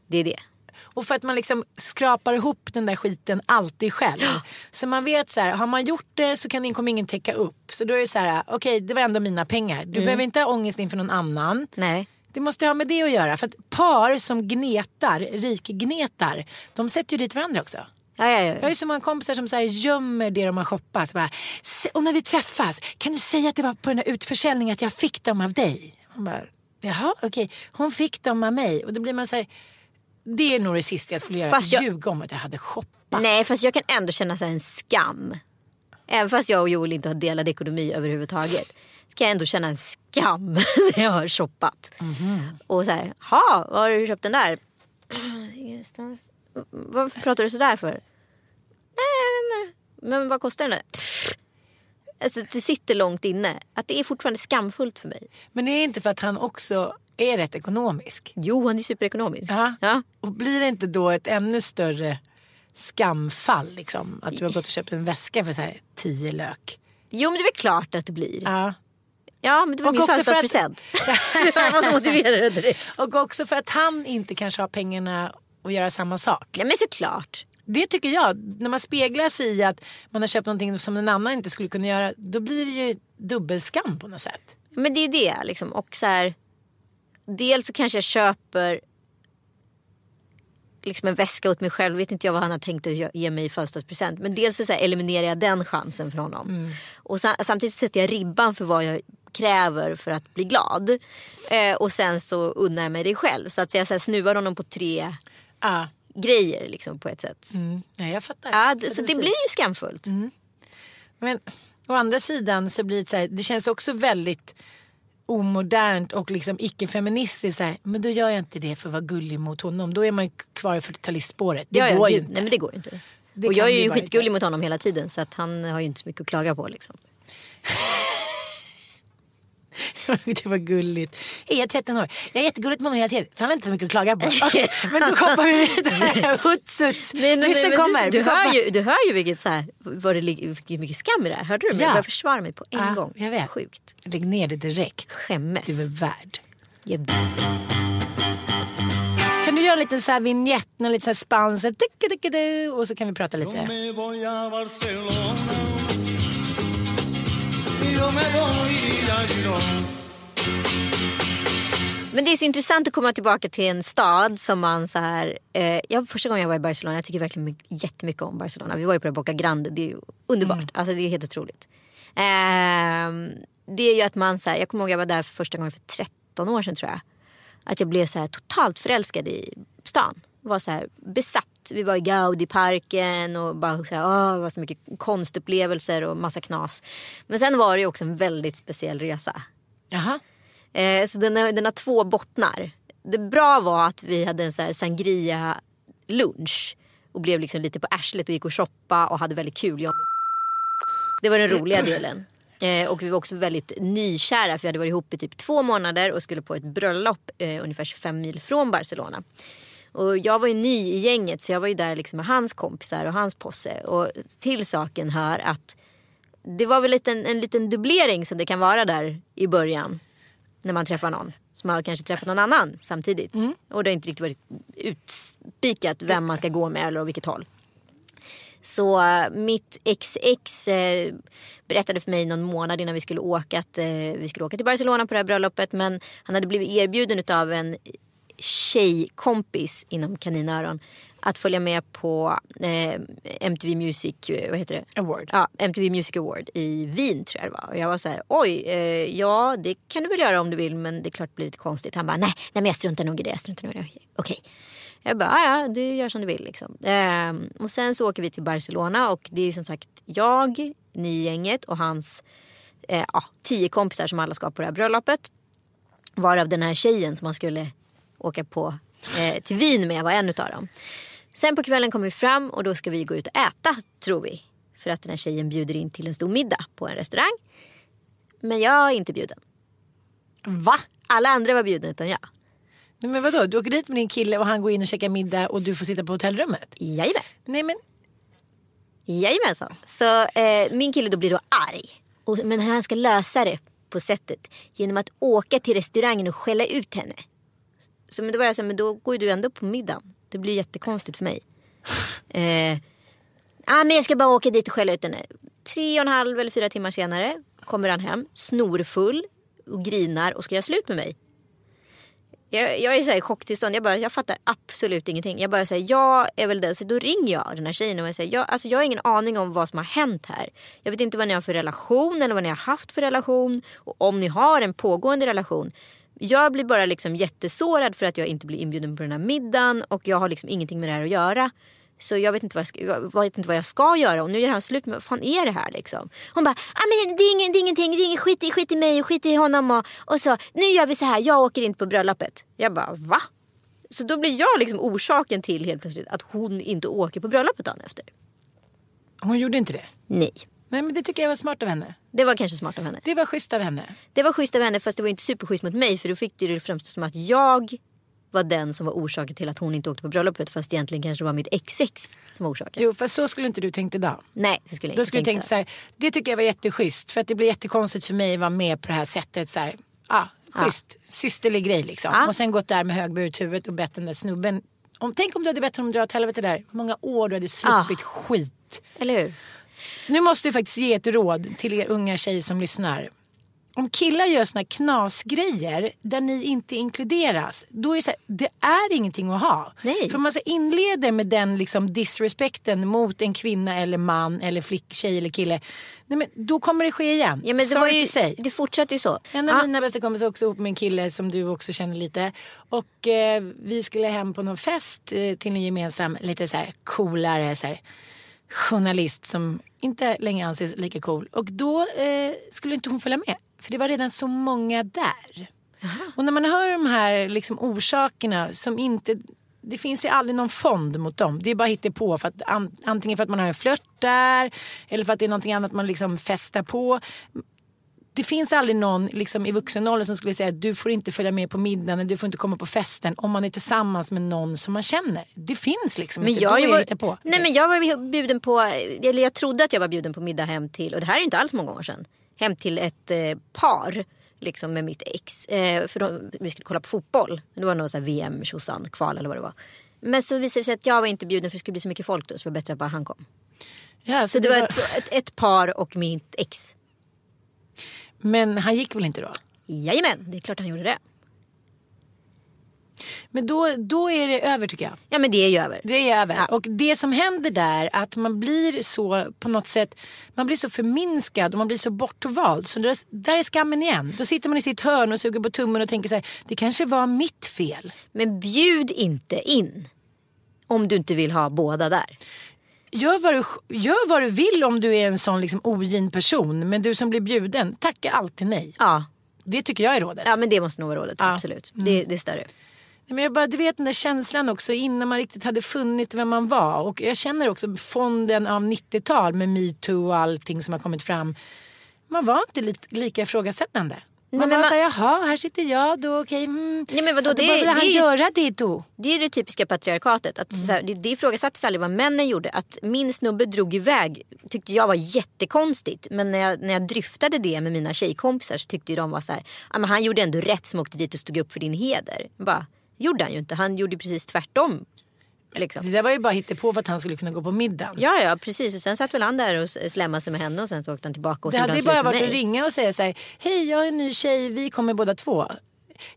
det är det. Och för att man liksom skrapar ihop den där skiten alltid själv. Så man vet så här, har man gjort det så kan kommer ingen täcka upp. Så då är det så här, okej det var ändå mina pengar. Du behöver inte ha ångest inför någon annan. Nej. Det måste ha med det att göra. För att par som gnetar, rikgnetar, de sätter ju dit varandra också. Ja, ja, Jag har ja. ju så många kompisar som så här gömmer det de har shoppat. Bara, "Se- och när vi träffas, kan du säga att det var på den här utförsäljningen att jag fick dem av dig? Man bara, Jaha, okej. Hon fick dem av mig. Och då blir man så här, det är nog det sista jag skulle göra. Fast jag- Ljuga om att jag hade shoppat. Nej fast jag kan ändå känna så en skam. Även fast jag och Joel inte har delad ekonomi överhuvudtaget. Så kan jag ändå känna en skam när jag har shoppat. Och så här, ha, var har du köpt den där? Ingenstans. Varför pratar du sådär för? Nej, jag vet inte. Men vad kostar den? Pff. Alltså det sitter långt inne. Att det är fortfarande skamfullt för mig. Men det är inte för att han också är rätt ekonomisk. Jo, han är superekonomisk. Ja. Ja. Och blir det inte då ett ännu större skamfall liksom? Att du har gått och köpt en väska för så här tio lök. Jo, men det är väl klart att det blir. Ja. Ja, men det var Och min för att- födelsedagspresent. jag måste motivera det direkt. Och också för att han inte kanske har pengarna att göra samma sak. Ja, men såklart. Det tycker jag. När man speglar sig i att man har köpt någonting som en annan inte skulle kunna göra. Då blir det ju dubbelskam på något sätt. Men det är det liksom. Och så här, dels så kanske jag köper liksom en väska åt mig själv. Vet inte jag vad han har tänkt att ge- mig i födelsedagspresent. Men dels så, så eliminerar jag den chansen för honom. Och sa, samtidigt så sätter jag ribban för vad jag kräver för att bli glad. Eh, och sen så unnar jag mig det själv. Så att jag så här, snuvar honom på tre Ja. Grejer liksom på ett sätt. Mm. Nej, jag fattar. Ja, det, så det blir ju skamfullt. Men å andra sidan så blir det så här, det känns också väldigt omodernt och liksom icke-feministiskt. Men då gör jag inte det för att vara gullig mot honom. Då är man kvar i 40-talistspåret. Det Ja, går ju inte. Nej men det går ju inte. Det och jag är ju skitgullig inte. mot honom hela tiden så att han har ju inte så mycket att klaga på liksom. det var gulligt. Hej, jag är 13 år. Jag är jättegulligt med honom hela tiden. Han har inte så mycket att klaga på. Okej, men då hoppar vi vidare. Huts, kommer. Du, hör ju, du hör ju vilket, så här, vad det ligger, vilket mycket skam i det här. Hörde du mig? Ja. Jag börjar försvara mig på en Ja, gång. jag vet. Sjukt. Lägg ner det direkt. Skämmes. Du är värd. Jag, Kan du göra en liten så här vignett, någon liten så här spansk, och så kan vi prata lite. Me voy a Barcelona. Yo me voy a Girona. Men det är så intressant att komma tillbaka till en stad som man så här. Eh, jag, första gången jag var i Barcelona, jag tycker verkligen mycket, jättemycket om Barcelona. Vi var ju på Boca Grande, det är underbart. Mm. Alltså det är helt otroligt. Ehm, det är ju att man så här, jag kommer ihåg jag var där för första gången för 13 år sedan tror jag. Att jag blev så här totalt förälskad i stan. Var så här besatt. Vi var i Gaudi-parken och bara så här, åh, det var så mycket konstupplevelser och massa knas. Men sen var det ju också en väldigt speciell resa. Jaha. Eh, så den, den har två bottnar. Det bra var att vi hade en så här sangria lunch och blev liksom lite på arslet och gick och shoppa och hade väldigt kul. Jag det var den roliga delen. Eh, och vi var också väldigt nykära för vi hade varit ihop i typ två månader och skulle på ett bröllop eh, ungefär 25 mil från Barcelona. Och jag var ju ny i gänget så jag var ju där liksom med hans kompisar och hans posse. Och till saken hör att det var väl en, en liten dubblering som det kan vara där i början. När man träffar någon som har kanske träffat någon annan samtidigt. Och det har inte riktigt varit utspikat vem man ska gå med eller åt vilket håll. Så eh, mitt XX eh, berättade för mig någon månad innan vi skulle åka att eh, vi skulle åka till Barcelona på det här bröllopet. Men han hade blivit erbjuden av en tjejkompis inom kaninöron att följa med på eh, MTV Music, eh, vad heter det? Award. Ja, MTV Music Award i Wien tror jag det var. Och jag var så här, oj, eh, ja det kan du väl göra om du vill men det är klart det blir lite konstigt. Han bara, nej, nej men jag struntar nog i det, jag struntar nog i det. Okej. Jag bara, "Ja, du gör som du vill liksom. Ehm, och sen så åker vi till Barcelona och det är ju som sagt jag, ni gänget och hans eh, ja, tio kompisar som alla ska på det här bröllopet. Varav den här tjejen som man skulle åka på eh, till Wien med var en utav dem. Sen på kvällen kommer vi fram och då ska vi gå ut och äta tror vi. För att den här tjejen bjuder in till en stor middag på en restaurang. Men jag är inte bjuden. Va? Alla andra var bjudna utom jag. Nej, men vadå? Du åker dit med din kille och han går in och käkar middag och du får sitta på hotellrummet? Jajamän. Nej men Jajamensan. Så eh, min kille då blir då arg. Och, men han ska lösa det på sättet genom att åka till restaurangen och skälla ut henne. Så men då var jag så här, men då går ju du ändå på middagen. Det blir jättekonstigt för mig. Eh, ah, men jag ska bara åka dit och skälla ut henne. Tre och en halv eller fyra timmar senare kommer han hem snorfull och grinar och ska göra slut med mig. Jag, jag är så här i chocktillstånd. Jag, bara, jag fattar absolut ingenting. Jag bara säger jag är väl den. Så då ringer jag den här tjejen och jag säger jag, alltså, jag har ingen aning om vad som har hänt här. Jag vet inte vad ni har för relation eller vad ni har haft för relation. Och om ni har en pågående relation. Jag blir bara liksom jättesårad för att jag inte blir inbjuden på den här middagen. Och jag har liksom ingenting med det här att göra. Så jag vet inte vad jag ska, jag vet inte vad jag ska göra och nu gör han slut med vad fan är det här liksom. Hon bara, ah, men det, är ingen, det är ingenting, det är ingen skit, i- skit i mig och skit i honom och, och så nu gör vi så här, jag åker inte på bröllopet. Jag bara va? Så då blir jag liksom orsaken till helt plötsligt att hon inte åker på bröllopet dagen efter. hon gjorde inte det. Nej, Nej men det tycker jag var smart av henne. det var kanske smart av henne. Det var schysst av henne. Det var schysst av henne fast det var inte superschysst mot mig för då fick det ju framstå som att jag var den som var orsaken till att hon inte åkte på bröllopet fast egentligen kanske det var mitt ex-ex som var orsaken. Jo för så skulle inte du tänkt idag. Nej, det skulle jag Då inte skulle du tänkt så här, det tycker jag var jätteschysst. För att det blir jättekonstigt för mig att vara med på det här sättet. Så här, ah, schysst, systerlig grej liksom. Ja. Och sen gått där med högburet huvud och bett den där snubben. Om, tänk om du hade bett honom dra åt helvete där. Många år du hade sluppit skit. Eller hur? Nu måste jag faktiskt ge ett råd till er unga tjejer som lyssnar. Om killar gör såna knasgrejer där ni inte inkluderas, då är det så här, det är ingenting att ha. Nej. För om man så inleder med den liksom disrespekten mot en kvinna eller man eller flick, tjej eller kille, nej men då kommer det ske igen. Ja, men det, var ju, det fortsatte ju så. En av Ja. mina bästa kompisar också ihop med en kille som du också känner lite. Och eh, vi skulle hem på någon fest eh, till en gemensam, lite så här coolare så här, journalist som inte längre anses lika cool. Och då eh, skulle inte hon följa med. För det var redan så många där. Och när man hör de här liksom, orsakerna som inte det finns ju aldrig någon fond mot dem. Det är bara på för att an, antingen för att man har en flört där eller för att det är någonting annat man liksom festar på det finns aldrig någon liksom, i vuxen ålder som skulle säga att du får inte följa med på middagen eller du får inte komma på festen om man är tillsammans med någon som man känner. Det finns liksom Men inte. jag, är var, på. nej, men jag var bjuden på, eller jag trodde att jag var bjuden på middag hem till, och det här är inte alls många år sedan, hem till ett eh, par. Liksom med mitt ex. Eh, för de, vi skulle kolla på fotboll. Det var någon VM, tjosan, kval eller vad det var. Men så visade det sig att jag var inte bjuden för det skulle bli så mycket folk då. Så det var bättre att bara han kom. ja, Så det var ett, ett, ett par och mitt ex. Men han gick väl inte då? Jajamän, det är klart han gjorde det. Men då, då är det över tycker jag. Ja men det är ju över. Det är över. Ja. Och det som händer där att man blir så på något sätt man blir så förminskad och man blir så bortvald. Så där, där är skammen igen. Då sitter man i sitt hörn och suger på tummen och tänker så här, det kanske var mitt fel. Men bjud inte in. Om du inte vill ha båda där. Gör vad, du, gör vad du vill om du är en sån liksom ogin person. Men du som blir bjuden, tacka alltid nej. Ja, Det tycker jag är rådet. ja men det måste nog vara rådet. Absolut. Det, det är större. Men jag bara, du vet den där känslan också innan man riktigt hade funnit vem man var. Och jag känner också fonden av 90-tal med metoo och allting som har kommit fram. Man var inte li lika ifrågasättande. Man men bara man- såhär, jaha här sitter jag då, okej. Mm. Nej, men vadå, Ja, då det- vill han det göra det då? Det är det typiska patriarkatet. Att så här, det, det ifrågasattes aldrig vad männen gjorde. Att min snubbe drog iväg tyckte jag var jättekonstigt. Men när jag, när jag dryftade det med mina tjejkompisar så tyckte de var så här, "Ja, men han gjorde ändå rätt som åkte dit och stod upp för din heder. Bara, gjorde han ju inte. Han gjorde precis tvärtom. Liksom. Det där var ju bara på för att han skulle kunna gå på middagen. Ja, ja, precis. Och sen satt väl han där och slämmade sig med henne och sen så åkte han tillbaka och Det hade ju bara varit att ringa och säga så här, hej jag är en ny tjej, vi kommer båda två.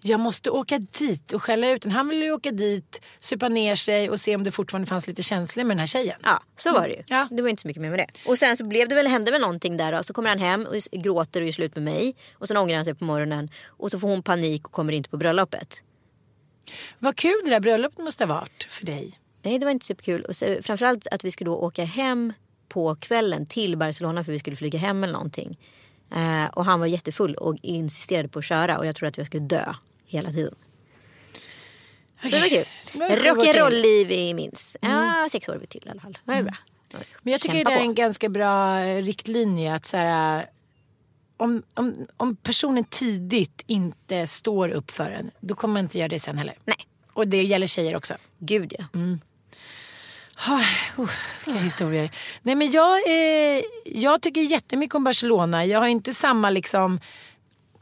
Jag måste åka dit och skälla ut den. Han ville ju åka dit, supa ner sig och se om det fortfarande fanns lite känslor med den här tjejen. Ja, så var det ju. Ja. Det var inte så mycket mer med det. Och sen så blev det väl, hände väl någonting där då. Så kommer han hem och gråter och gör slut med mig. Och sen ångrar han sig på morgonen. Och så får hon panik och kommer inte på bröllopet. Vad kul det där bröllopet måste ha varit för dig. Nej, det var inte superkul. Och så, framförallt att vi skulle då åka hem på kvällen till Barcelona för vi skulle flyga hem eller någonting. Eh, och han var jättefull och insisterade på att köra och jag trodde att jag skulle dö hela tiden. Så det var kul. Rock'n'roll-liv vi minns. Ja, sex år till i alla fall. Det var bra. Men jag tycker kämpa det är på. en ganska bra eh, riktlinje att så här, om, om, om personen tidigt inte står upp för en, då kommer man inte göra det sen heller. Nej, Och det gäller tjejer också. gud ja. Ah, oh, vilka historier. Nej men jag, eh, jag tycker jättemycket om Barcelona. Jag har inte samma liksom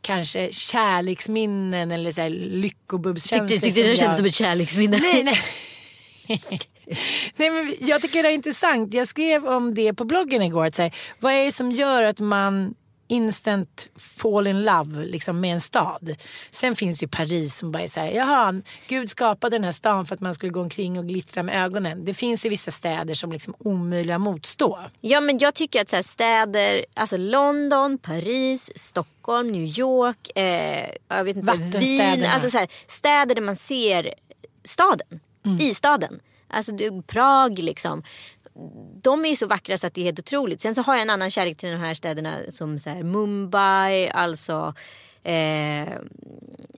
kanske kärleksminnen eller så här lyckobubbskänslor. Tyckte, tyckte som det jag- kändes som ett kärleksminne. Nej, nej. nej men jag tycker det är intressant. Jag skrev om det på bloggen igår. Att så här, vad är det som gör att man instant fall in love liksom, med en stad? Sen finns det ju Paris som bara är så här, jaha, Gud skapade den här stan för att man skulle gå omkring och glittra med ögonen. Det finns ju vissa städer som liksom omöjliga att motstå. Ja men jag tycker att så här, städer, alltså London, Paris, Stockholm, New York, eh, jag vet inte, Wien. Alltså så här, städer där man ser staden, i staden. Alltså Prag liksom. De är ju så vackra så att det är helt otroligt. Sen så har jag en annan kärlek till de här städerna som så här, Mumbai, alltså eh,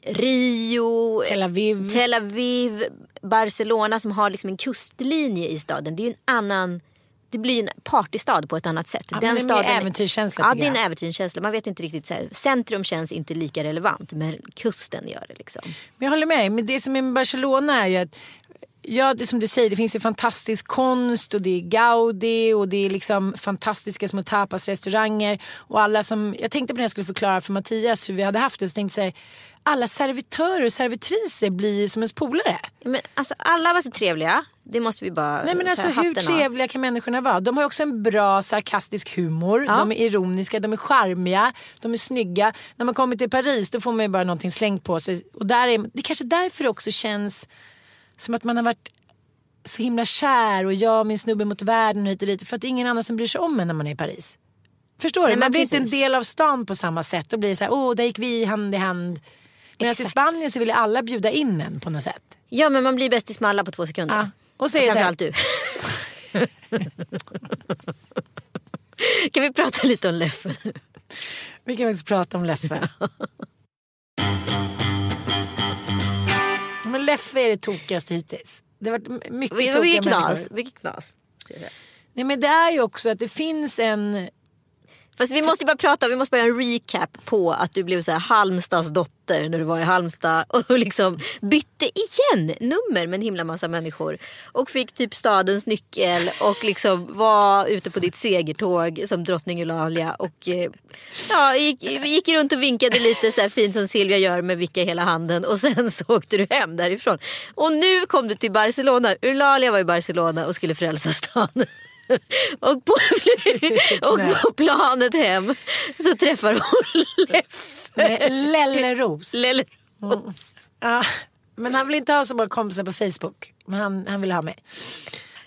Rio, Tel Aviv. Tel Aviv, Barcelona som har liksom en kustlinje i staden. Det är ju en annan det blir en partystad på ett annat sätt. Ja, men det är mer äventyrskänsla, Ja, det är en äventyrskänsla. Man vet inte riktigt. Så här, centrum känns inte lika relevant, men kusten gör det. Liksom. Men jag håller med dig. Men det som är med Barcelona är ju att Ja, det som du säger, det finns ju fantastisk konst och det är Gaudi och det är liksom fantastiska små tapasrestauranger. Och alla som, jag tänkte på när jag skulle förklara för Mattias hur vi hade haft det, så tänkte jag så här, alla servitörer och servitriser blir som ens polare. Men, alltså, alla var så trevliga. Det måste vi bara Nej men alltså hur av. trevliga kan människorna vara? De har också en bra sarkastisk humor. Ja. De är ironiska, de är charmiga, de är snygga. När man kommer till Paris då får man ju bara någonting slängt på sig. Och där är, det är kanske därför det också känns som att man har varit så himla kär och jag och min snubbe mot världen och hit och dit. För att det är ingen annan som bryr sig om en när man är i Paris. Förstår du? Nej, Man men blir inte en precis. del av stan på samma sätt. Då blir det så här, åh där gick vi hand i hand. Medan i. Spanien så vill alla bjuda in en på något sätt. Ja men man blir bäst i smalla på två sekunder. Ja. Och så är här- Framförallt du. kan vi prata lite om Leffe nu? Vi kan faktiskt prata om Leffe. Leffe är det tokigaste hittills. Det har varit mycket tokiga knas. Mycket knas. Nej men det är ju också att det finns en... Fast vi måste bara prata, vi måste bara göra en recap på att du blev så här Halmstads dotter när du var i Halmstad och liksom bytte igen nummer med en himla massa människor. Och fick typ stadens nyckel och liksom var ute på ditt segertåg som drottning Eulalia och eh, ja, gick, gick runt och vinkade lite så här fint som Silvia gör med vicka hela handen och sen så åkte du hem därifrån. Och nu kom du till Barcelona. Eulalia var i Barcelona och skulle frälsa stan. Och på, och på planet hem så träffar hon Leffe. Lelleros. Lelle- Ja, men han vill inte ha så många kompisar på Facebook. Men han, han vill ha mig.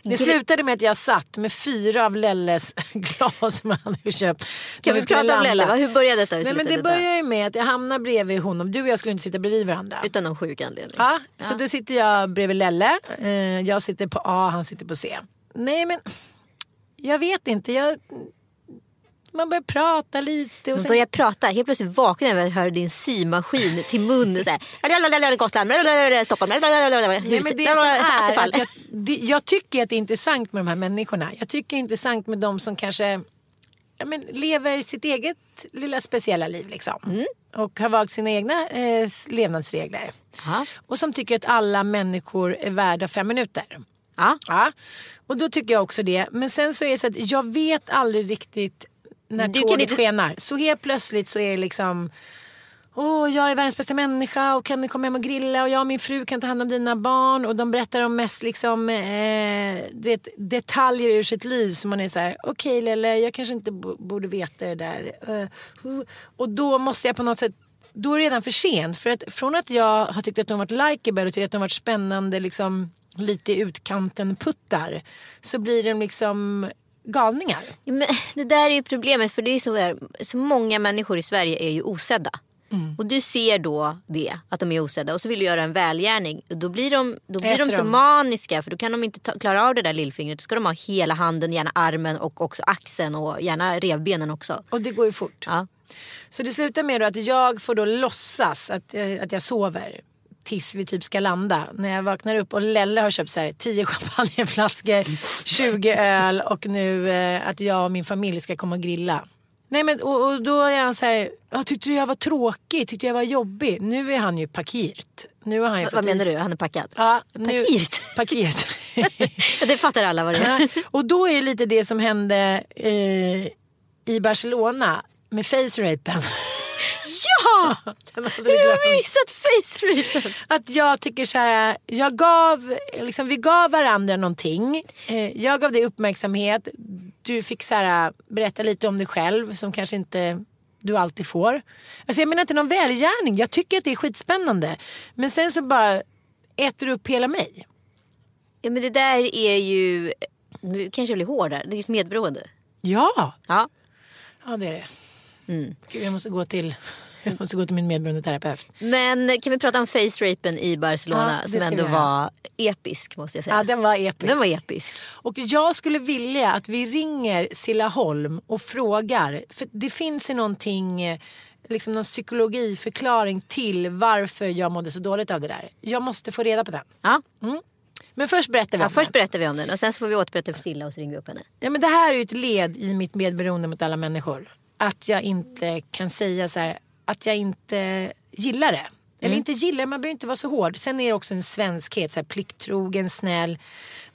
Det slutade med att jag satt med fyra av Lelles glas som han hade köpt. Kan vi prata om. Lelle? va? Hur började detta? Hur Nej, men det detta? börjar ju med att jag hamnar bredvid honom. Du och jag skulle inte sitta bredvid varandra. Utan någon sjuk anledning. Ja, så då sitter jag bredvid Lelle. Eh, jag sitter på A, han sitter på C. Nej men, jag vet inte. Jag, man börjar prata lite. Och Man sen, börjar prata, helt plötsligt vaknar jag när jag hör din symaskin till mun. Så här, Gotland, Stockholm, Nej, men det som är Attefall. att jag, jag tycker att det är intressant med de här människorna. Jag tycker det är intressant med de som kanske ja, men, lever sitt eget lilla speciella liv. Liksom. Mm. Och har valt sina egna eh, levnadsregler. Ja. Och som tycker att alla människor är värda fem minuter. Ja. Ja, och då tycker jag också det. Men sen så är det så att jag vet aldrig riktigt när Du tåget inte- skenar. Så helt plötsligt så är det liksom Åh, jag är världens bästa människa och kan du komma hem och grilla och jag och min fru kan ta hand om dina barn och de berättar om mest liksom, eh, du vet, detaljer ur sitt liv som man är så här: okej Lelle, jag kanske inte borde veta det där. Huh. och då måste jag på något sätt då är det redan för sent. För att från att jag har tyckt att de varit likeable och tyckt att de varit spännande liksom, lite i utkanten puttar så blir de liksom galningar. Men det där är ju problemet för det är så, här, så många människor i Sverige är ju osedda. Mm. Och du ser då det, att de är osedda och så vill du göra en välgärning. Då blir de, då blir Äter de så de. maniska för då kan de inte ta, klara av det där lillfingret. Då ska de ha hela handen, gärna armen och också axeln och gärna revbenen också. Och det går ju fort. Ja. Så det slutar med att jag får då låtsas att, eh, att jag sover. Tills vi typ ska landa. När jag vaknar upp och Lelle har köpt så här 10 champagneflaskor, 20 öl och nu eh, att jag och min familj ska komma och grilla. Nej men och, och då är han så här, jag tyckte jag var tråkig, tyckte jag var jobbig. Nu är han ju pakirt. Nu har han ju Vad fått menar is- du? Han är packad? Ja, nu, Pakirt? Pakirt. Det fattar alla vad det är. Och då är lite det som hände eh, i Barcelona med face rapen. Ja! Den hade Hur har vi missat face rapen? Att jag tycker så här, jag gav, liksom, vi gav varandra någonting. Eh, jag gav dig uppmärksamhet. Du fick så här, berätta lite om dig själv som kanske inte du alltid får. Alltså jag menar inte någon välgärning. Jag tycker att det är skitspännande. Men sen så bara äter du upp hela mig. Ja men det där är ju, nu kanske jag blir hård där, det är ett medberoende. Ja, Ja. ja det är det. Gud, jag måste gå till, jag måste gå till min medberoendeterapeut. Men kan vi prata om face rapen i Barcelona Ja, som ändå var episk måste jag säga. Ja, den var episk. Den var episk. Och jag skulle vilja att vi ringer Sillaholm och frågar. För det finns ju någonting, eh, liksom någon psykologiförklaring till varför jag mådde så dåligt av det där. Jag måste få reda på den. Ja. Men först berättar vi Ja, om först den. berättar vi om den och sen så får vi återberätta för Silla och så ringer vi upp henne. Ja, men det här är ju ett led i mitt medberoende mot alla människor. Att jag inte kan säga så här, att jag inte gillar det. Eller inte gillar, man behöver inte vara så hård. Sen är det också en svenskhet, så här, plikttrogen, snäll.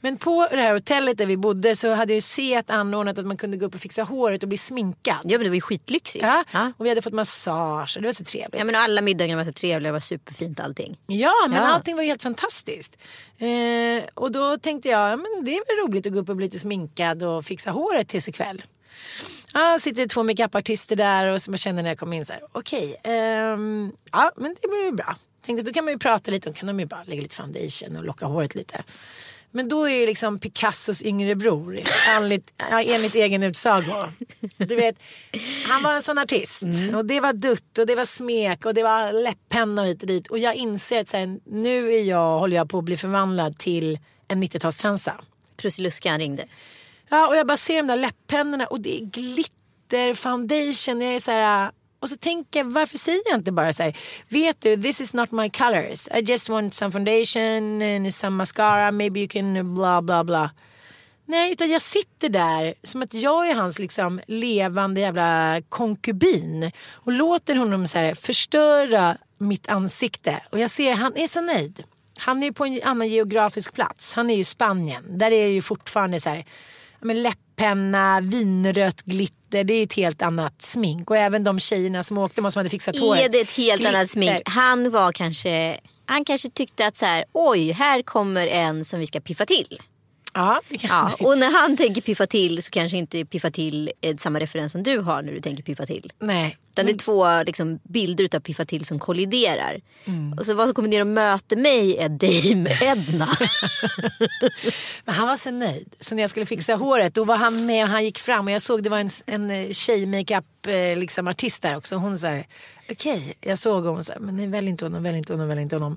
Men på det här hotellet där vi bodde så hade jag ju sett anordnat att man kunde gå upp och fixa håret och bli sminkad. Ja men det var ju skitlyxigt. Ja, Ja. och vi hade fått massage och det var så trevligt. Ja men alla middagar var så trevliga, det var superfint allting. Ja, men Ja. allting var helt fantastiskt. Eh, och då tänkte jag, ja, men det är väl roligt att gå upp och bli lite sminkad och fixa håret tills ikväll. Ja, sitter två makeupartister där och som jag känner när jag kom in så här, okej, ehm, ja men det blir ju bra. Tänkte då kan man ju prata lite och kan de ju bara lägga lite foundation och locka håret lite. Men då är ju liksom Picassos yngre bror, enligt, enligt egen utsago. Du vet, han var en sån artist. Och det var dutt och det var smek och det var läpppenna och hit och dit. Och jag inser att så här, nu är jag, håller jag på att bli förvandlad till en 90-talstransa. Prussiluskan ringde. Ja, och jag bara ser de där läppennorna och det är glitter, foundation. Jag är så här, och så tänker jag, varför säger jag inte bara så här, vet du, this is not my colors. I just want some foundation and some mascara, maybe you can bla bla bla. Nej, utan jag sitter där som att jag är hans liksom levande jävla konkubin och låter honom så här förstöra mitt ansikte. Och jag ser, han är så nöjd. Han är ju på en annan geografisk plats. Han är ju i Spanien. Där är det ju fortfarande så här, men läpppenna, vinrött glitter. Det är ett helt annat smink. Och även de tjejerna som åkte med som hade fixat håret. Är det ett helt Glitter. annat smink? Han var kanske, han kanske tyckte att så här, oj här kommer en som vi ska piffa till. Ja, Ja, och när han tänker piffa till så kanske inte piffa till är samma referens som du har när du tänker piffa till. Nej. Utan det är två liksom, bilder utav piffa till som kolliderar. Mm. Och så vad som kommer ner och möter mig är Dame Edna. Men han var så nöjd. Så när jag skulle fixa håret då var han med och han gick fram och jag såg det var en, en tjej makeup eh, liksom artist där också. Hon sa okej, jag såg hon så här, men nej, välj inte honom, välj inte honom, välj inte honom.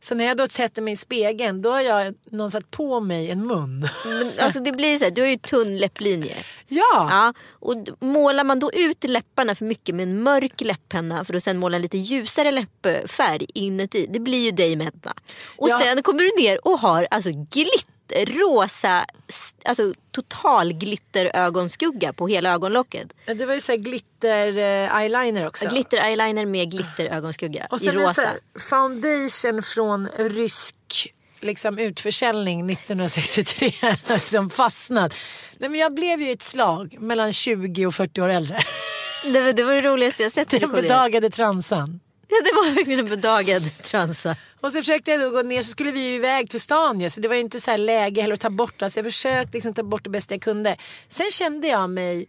Så när jag då sätter mig i spegeln då har jag någon satt på mig en mun. Men, alltså det blir så här, du har ju tunn läpplinje. ja, Ja, och målar man då ut läpparna för mycket med en mörk läpppenna för att sen måla en lite ljusare läppfärg inuti. Det blir ju Dame Edna. Och Ja. sen kommer du ner och har alltså glitter, rosa, alltså total glitterögonskugga på hela ögonlocket. det var ju så här glitter eh, eyeliner också. Glitter eyeliner med glitterögonskugga och i sen rosa. här foundation från rysk liksom, utförsäljning 1963 som fastnat. Nej, men jag blev ju ett slag mellan 20 och 40 år äldre. Det, var- det var det roligaste jag sett. Den bedagade transan. Ja, det var verkligen en bedagad transa. Och så försökte jag då gå ner så skulle vi ju iväg till stan ju, så det var inte så här läge heller att ta bort alltså Jag försökte liksom ta bort det bästa jag kunde. Sen kände jag mig,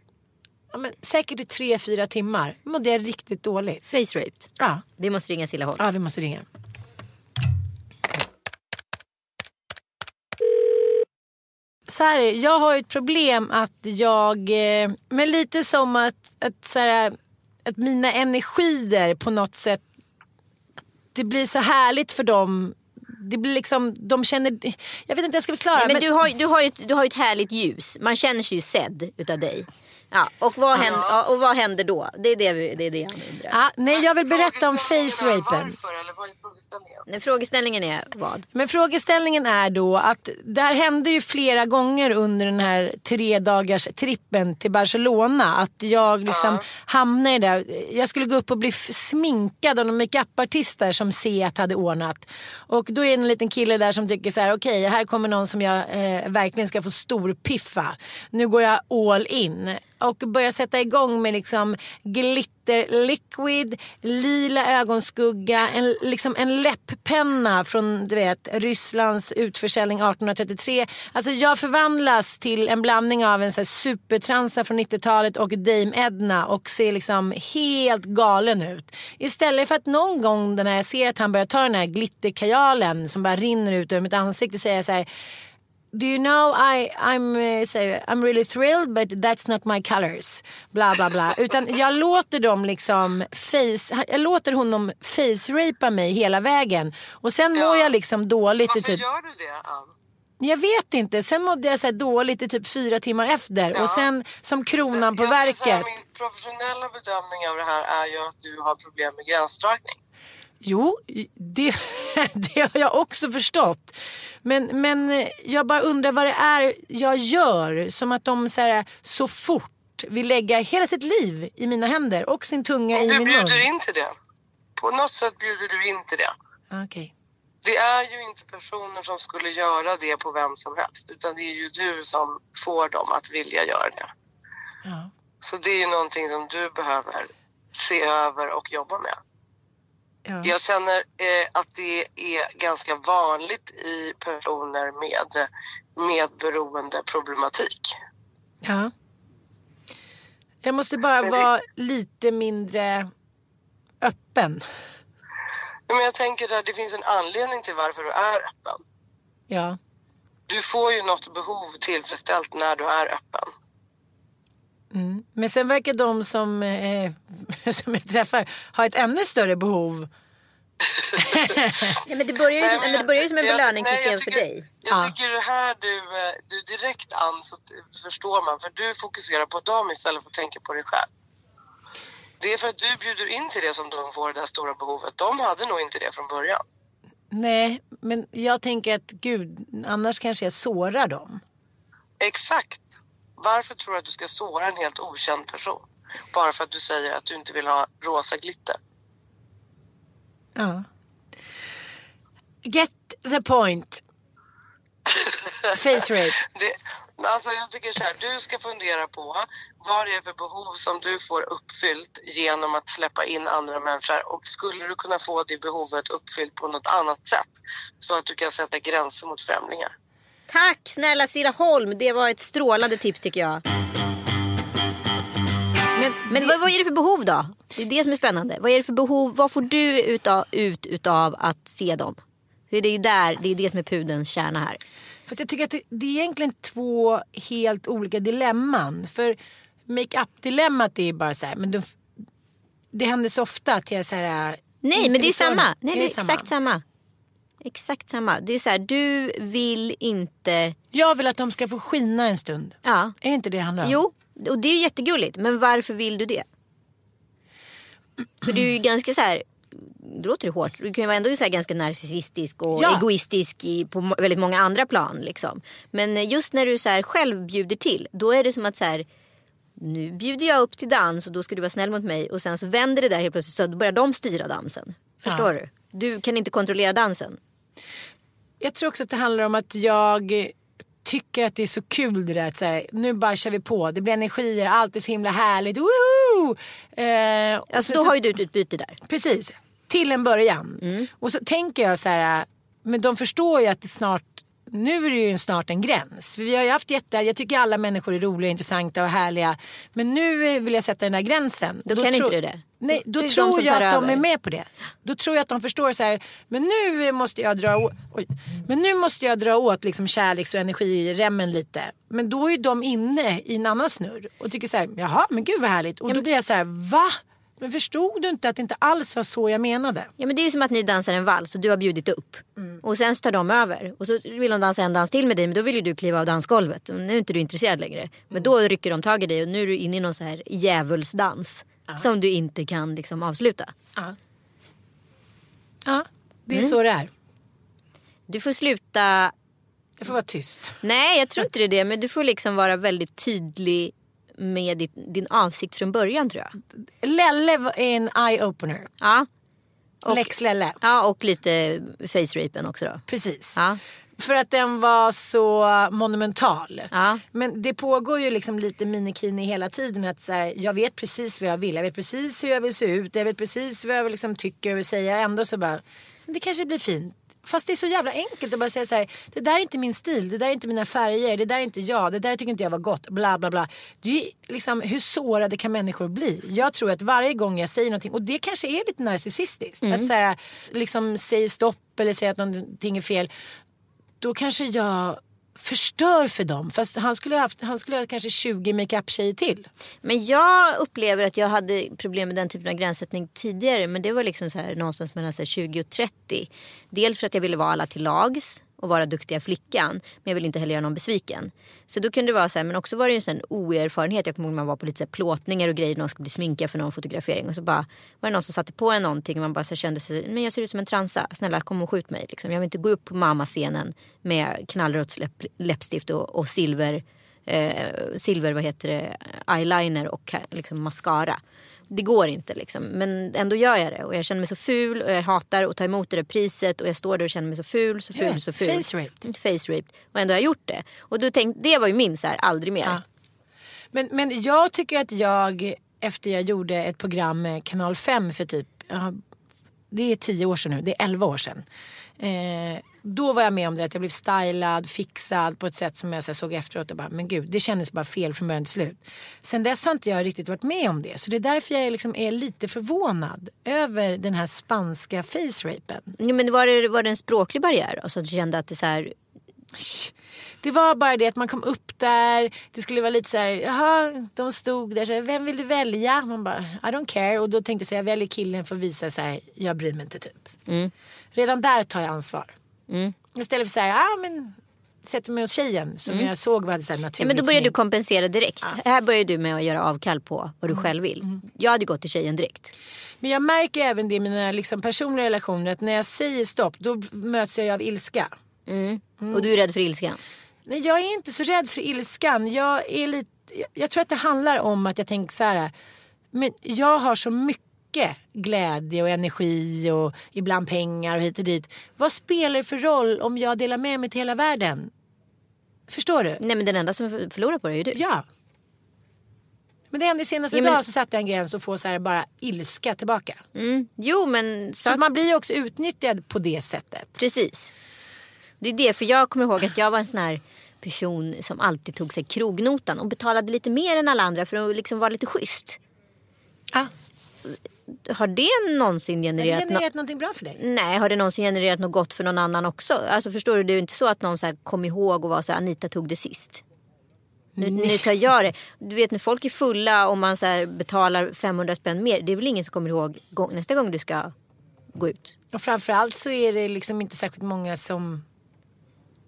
ja, men, säkert i tre, fyra timmar mådde jag riktigt dåligt. Face raped. Ja, Vi måste ringa Silla Holm. ja vi måste ringa. Så här, jag har ju ett problem att jag, eh, men lite som att, att, så här, att mina energier på något sätt det blir så härligt för dem. Det blir liksom, de känner, jag vet inte hur jag ska förklara. Nej, men du, har, du, har ju ett, du har ett härligt ljus. Man känner sig ju sedd utav dig. Ja, och, vad händer, ja, och vad händer då? Det är det, vi, det, är det han undrar. Ah, nej, jag vill berätta om Frågeställningen face är rapen. Varför eller vad är frågeställningen? Nej, Frågeställningen är vad? Men frågeställningen är då att det här hände ju flera gånger under den här tre dagars trippen till Barcelona. Att jag liksom hamnade där. Jag skulle gå upp och bli sminkad av några makeupartister som Seat hade ordnat. Och då är det en liten kille där som tycker så här: okej här kommer någon som jag eh, verkligen ska få stor piffa. Nu går jag all in. Och börjar sätta igång med liksom glitter liquid, lila ögonskugga, en, liksom en läpppenna från du vet, Rysslands utförsäljning 1833. Alltså jag förvandlas till en blandning av en så här supertransa från 90-talet och Dame Edna och ser liksom helt galen ut. Istället för att någon gång när jag ser att han börjar ta den här glitterkajalen som bara rinner ut över mitt ansikte säger jag så här Do you know I, I'm, eh, say, I'm really thrilled but that's not my colors. Bla bla bla. Utan jag låter dem liksom face, jag låter honom face-rapa mig hela vägen. Och sen mår jag liksom dåligt Varför typ, gör du det, Ann? jag vet inte. Sen mådde jag så här dåligt i typ fyra timmar efter. Ja. Och sen som kronan på Jag verket. Min professionella bedömning av det här är ju att du har problem med gränsdragning. Jo, det, det har jag också förstått. Men, men eh, jag bara undrar vad det är jag gör. Som att de så, här, så fort vill lägga hela sitt liv i mina händer och sin tunga i Du min mun. bjuder in till det. På något sätt bjuder du in till det. Okej. Det är ju inte personer som skulle göra det på vem som helst utan det är ju du som får dem att vilja göra det. Ja. Så det är ju någonting som du behöver se över och jobba med. Ja. Jag känner eh, att det är ganska vanligt i personer med medberoende problematik. ja. Jag måste bara det- vara lite mindre öppen. Men jag tänker att det finns en anledning till varför du är öppen. Ja. Du får ju något behov tillfredsställt när du är öppen. Mm. Men sen verkar de som, eh, som jag träffar ha ett ännu större behov. Nej, men det börjar ju, som, Nej, men men det börjar ju som en belöningssystem nej, för dig. Jag Ja. tycker det här du, eh, du direkt t- förstår man för du fokuserar på dem istället för att tänka på dig själv. Det är för att du bjuder in till det som de får det där stora behovet. De hade nog inte det från början. Nej, men jag tänker att gud, annars kanske jag sårar dem. Exakt. Varför tror du att du ska såra en helt okänd person? Bara för att du säger att du inte vill ha rosa glitter. Ja. Get the point. Face rape. Det, alltså jag tycker så här, du ska fundera på vad det är för behov som du får uppfyllt genom att släppa in andra människor och skulle du kunna få det behovet uppfyllt på något annat sätt så att du kan sätta gränser mot främlingar. Tack snälla Silla Holm, det var ett strålande tips tycker jag. Men, Men vad, vad är det för behov då? Det är det som är spännande. Vad är det för behov? Vad får du utav, ut utav att se dem? Det är ju där, det är det som är pudelns kärna här. Fast jag tycker att det, det är egentligen två helt olika dilemman. För makeup-dilemmat är bara så här, men de, det händer så ofta att jag så här... Nej inte men det är samma. Nej Är det är exakt samma. Exakt samma. Det är så här, du vill inte... Jag vill att de ska få skina en stund. Ja. Är det inte det det handlar om? Jo, och det är jättegulligt. Men varför vill du det? För du är ju ganska så här... Det låter ju hårt. Du kan ju vara ändå så ganska narcissistisk och Ja. egoistisk i, på väldigt många andra plan. Liksom. Men just när du så här själv bjuder till, då är det som att så här, nu bjuder jag upp till dans och då ska du vara snäll mot mig. Och sen så vänder det där helt plötsligt så då börjar de styra dansen. Förstår du? Du kan inte kontrollera dansen. Jag tror också att det handlar om att jag tycker att det är så kul det där att så här, nu bara kör vi på. Det blir energier, allt är så himla härligt. Woho! Eh, Alltså så- då har ju du ett utbyte där. Precis, till en början. Och så tänker jag så här, men de förstår ju att det snart, nu är det ju snart en gräns. Vi har ju haft jätte, jag tycker alla människor är roliga, intressanta och härliga. Men nu vill jag sätta den där gränsen. Då Och kan tro- inte du det. Nej, Då då det de tror jag att de över. är med på det. Då tror jag att de förstår så här, men nu måste jag dra oj, men nu måste jag dra åt liksom kärleks och energiremmen lite. Men då är de inne i en annan snurr och tycker så här, jaha men gud vad härligt. Och då blir jag så här, va? Men förstod du inte att det inte alls var så jag menade? Ja men det är ju som att ni dansar en vals och du har bjudit upp. Mm. Och sen så tar de över. Och så vill de dansa en dans till med dig men då vill ju du kliva av dansgolvet. Och nu är inte du intresserad längre. Men då rycker de tag i dig och nu är du inne i någon så här djävulsdans. Som du inte kan liksom avsluta. Ja. Ja, det är så det är. Du får sluta Jag får vara tyst. Nej, jag tror inte det är det. Men du får liksom vara väldigt tydlig med ditt, din avsikt från början tror jag. Lelle var en eye-opener. Ja, Och- Lex Lelle. ja och lite face-rapen också då. Precis. Ja. För att den var så monumental. Ja. Men det pågår ju liksom lite minikini hela tiden. Att så här, jag vet precis vad jag vill. Jag vet precis hur jag vill se ut. Jag vet precis vad jag liksom tycker och vill säga. Ändå så bara, det kanske blir fint. Fast det är så jävla enkelt att bara säga så här, det där är inte min stil, det där är inte mina färger, det där är inte jag, det där tycker inte jag var gott, bla bla bla. Det är liksom, hur sårade kan människor bli? Jag tror att varje gång jag säger någonting, och det kanske är lite narcissistiskt, att så här, liksom stopp eller säga att någonting är fel då kanske jag förstör för dem. Fast han skulle ha, haft, han skulle ha kanske 20 makeup-tjejer till. Men jag upplever att jag hade problem med den typen av gränssättning tidigare. Men det var liksom så här någonstans mellan så här 20 och 30. Dels för att jag ville vara alla till lags och vara duktiga flickan. Men jag vill inte heller göra någon besviken. Så då kunde det vara så här, men också var det ju en sån oerfarenhet. Jag kommer ihåg när man var på lite så här plåtningar och grejer. Någon skulle bli sminkad för någon fotografering. Och så bara var det någon som satte på en någonting. Och man bara så kände sig, men jag ser ut som en transa. Snälla kom och skjut mig. Liksom. Jag vill inte gå upp på mammascenen med knallrött läpp, läppstift och, och silver, eh, silver vad heter det, eyeliner och liksom mascara. Det går inte liksom. Men ändå gör jag det. Och jag känner mig så ful och jag hatar att ta emot det där priset. Och jag står där och känner mig så ful, så ful, Ja, så ful. face raped. Face raped. Och ändå har jag gjort det. Och då tänkte, det var ju min så här, aldrig mer. Ja. Men, men jag tycker att jag, efter jag gjorde ett program med Kanal 5 för typ, det är 10 år sedan nu, det är 11 år sedan. Eh, då var jag med om det att jag blev stylad, fixad på ett sätt som jag så såg efteråt och bara, men gud, det kändes bara fel från början till slut. Sen dess har inte jag riktigt varit med om det. Så det är därför jag liksom är lite förvånad över den här spanska face-rapen. Jo, men var det, var det en språklig barriär då? Så att du kände att det så här, Det var bara det att man kom upp där, det skulle vara lite så här, jaha, de stod där, så här, vem vill du välja? Man bara, I don't care. Och då tänkte jag så här, jag väljer killen för att visa så här, jag bryr mig inte typ. Redan där tar jag ansvar. Istället för att säga, ja men sätter mig hos tjejen som jag såg var så här naturligt. ja, men då började du kompensera direkt. Här började du med att göra avkall på vad du själv vill. Jag hade gått till tjejen direkt. Men jag märker även det i mina liksom, personliga relationer, att när jag säger stopp då möts jag av ilska. Och du är rädd för ilskan. Nej, jag är inte så rädd för ilskan. Jag, är lite, jag tror att det handlar om att jag tänker så här. Men jag har så mycket glädje och energi och ibland pengar och hit och dit. Vad spelar det för roll om jag delar med mig till hela världen? Förstår du? Nej men den enda som förlorar på det är ju du. Ja. Men det hände senast Ja, men- idag så satte jag en gräns och får så här bara ilska tillbaka. Mm. Jo men Så att man blir ju också utnyttjad på det sättet. Precis. Det är det, för jag kommer ihåg att jag var en sån här person som alltid tog sig krognotan och betalade lite mer än alla andra för att liksom vara lite schysst. Ah, Har det någonsin har det genererat, genererat någonting bra för dig? Nej, har det någonsin genererat något gott för någon annan också? Alltså förstår du, det är ju inte så att någon så här kom ihåg och var så här, Anita tog det sist. Nu, nu tar jag det. Du vet när folk är fulla och man så betalar 500 spänn mer. Det är väl ingen som kommer ihåg gång, nästa gång du ska gå ut. Och framförallt så är det liksom inte särskilt många som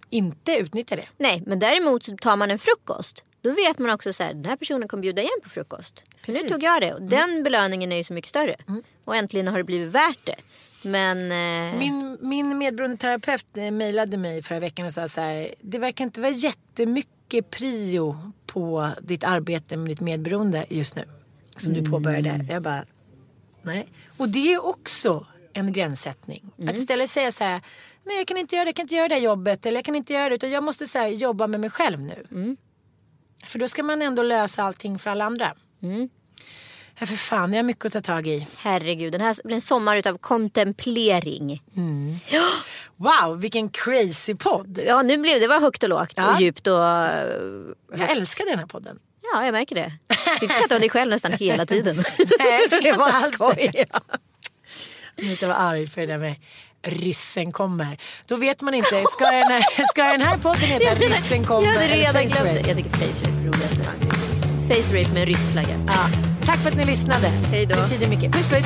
inte utnyttjar det. Nej, men däremot så tar man en frukost. Då vet man också så här, den här personen kommer bjuda igen på frukost. För nu tog jag det. Och den belöningen är ju så mycket större. Och äntligen har det blivit värt det. Men... Eh, Min, min medberoende terapeut eh, mejlade mig förra veckan och sa så här. Det verkar inte vara jättemycket prio på ditt arbete med ditt medberoende just nu. Som du påbörjade. Jag bara, nej. Och det är också en gränssättning. Att istället säga så här. Nej jag kan inte göra det, jag kan inte göra det jobbet. Eller jag kan inte göra det utan jag måste så här, jobba med mig själv nu. För då ska man ändå lösa allting för alla andra. Ja, för fan, jag har mycket att ta tag i. herregud, den här blir en sommar utav kontemplering. Wow, vilken crazy podd. Ja, nu blev det var högt och lågt Ja. och djupt och... Jag älskar den här podden. Ja, jag märker det. Vi pratar om dig själv nästan hela tiden. Nej, det var skoj. inte vara arg för det där med ryssen kommer. Då vet man inte. Ska den här, ska den här podden heta ryssen kommer? Jag eller redan face rape? Jag tycker face rape är roligast. Face rape med rysk flagga. Ja. Tack för att ni lyssnade. Hej då. Det betyder mycket. Puss puss.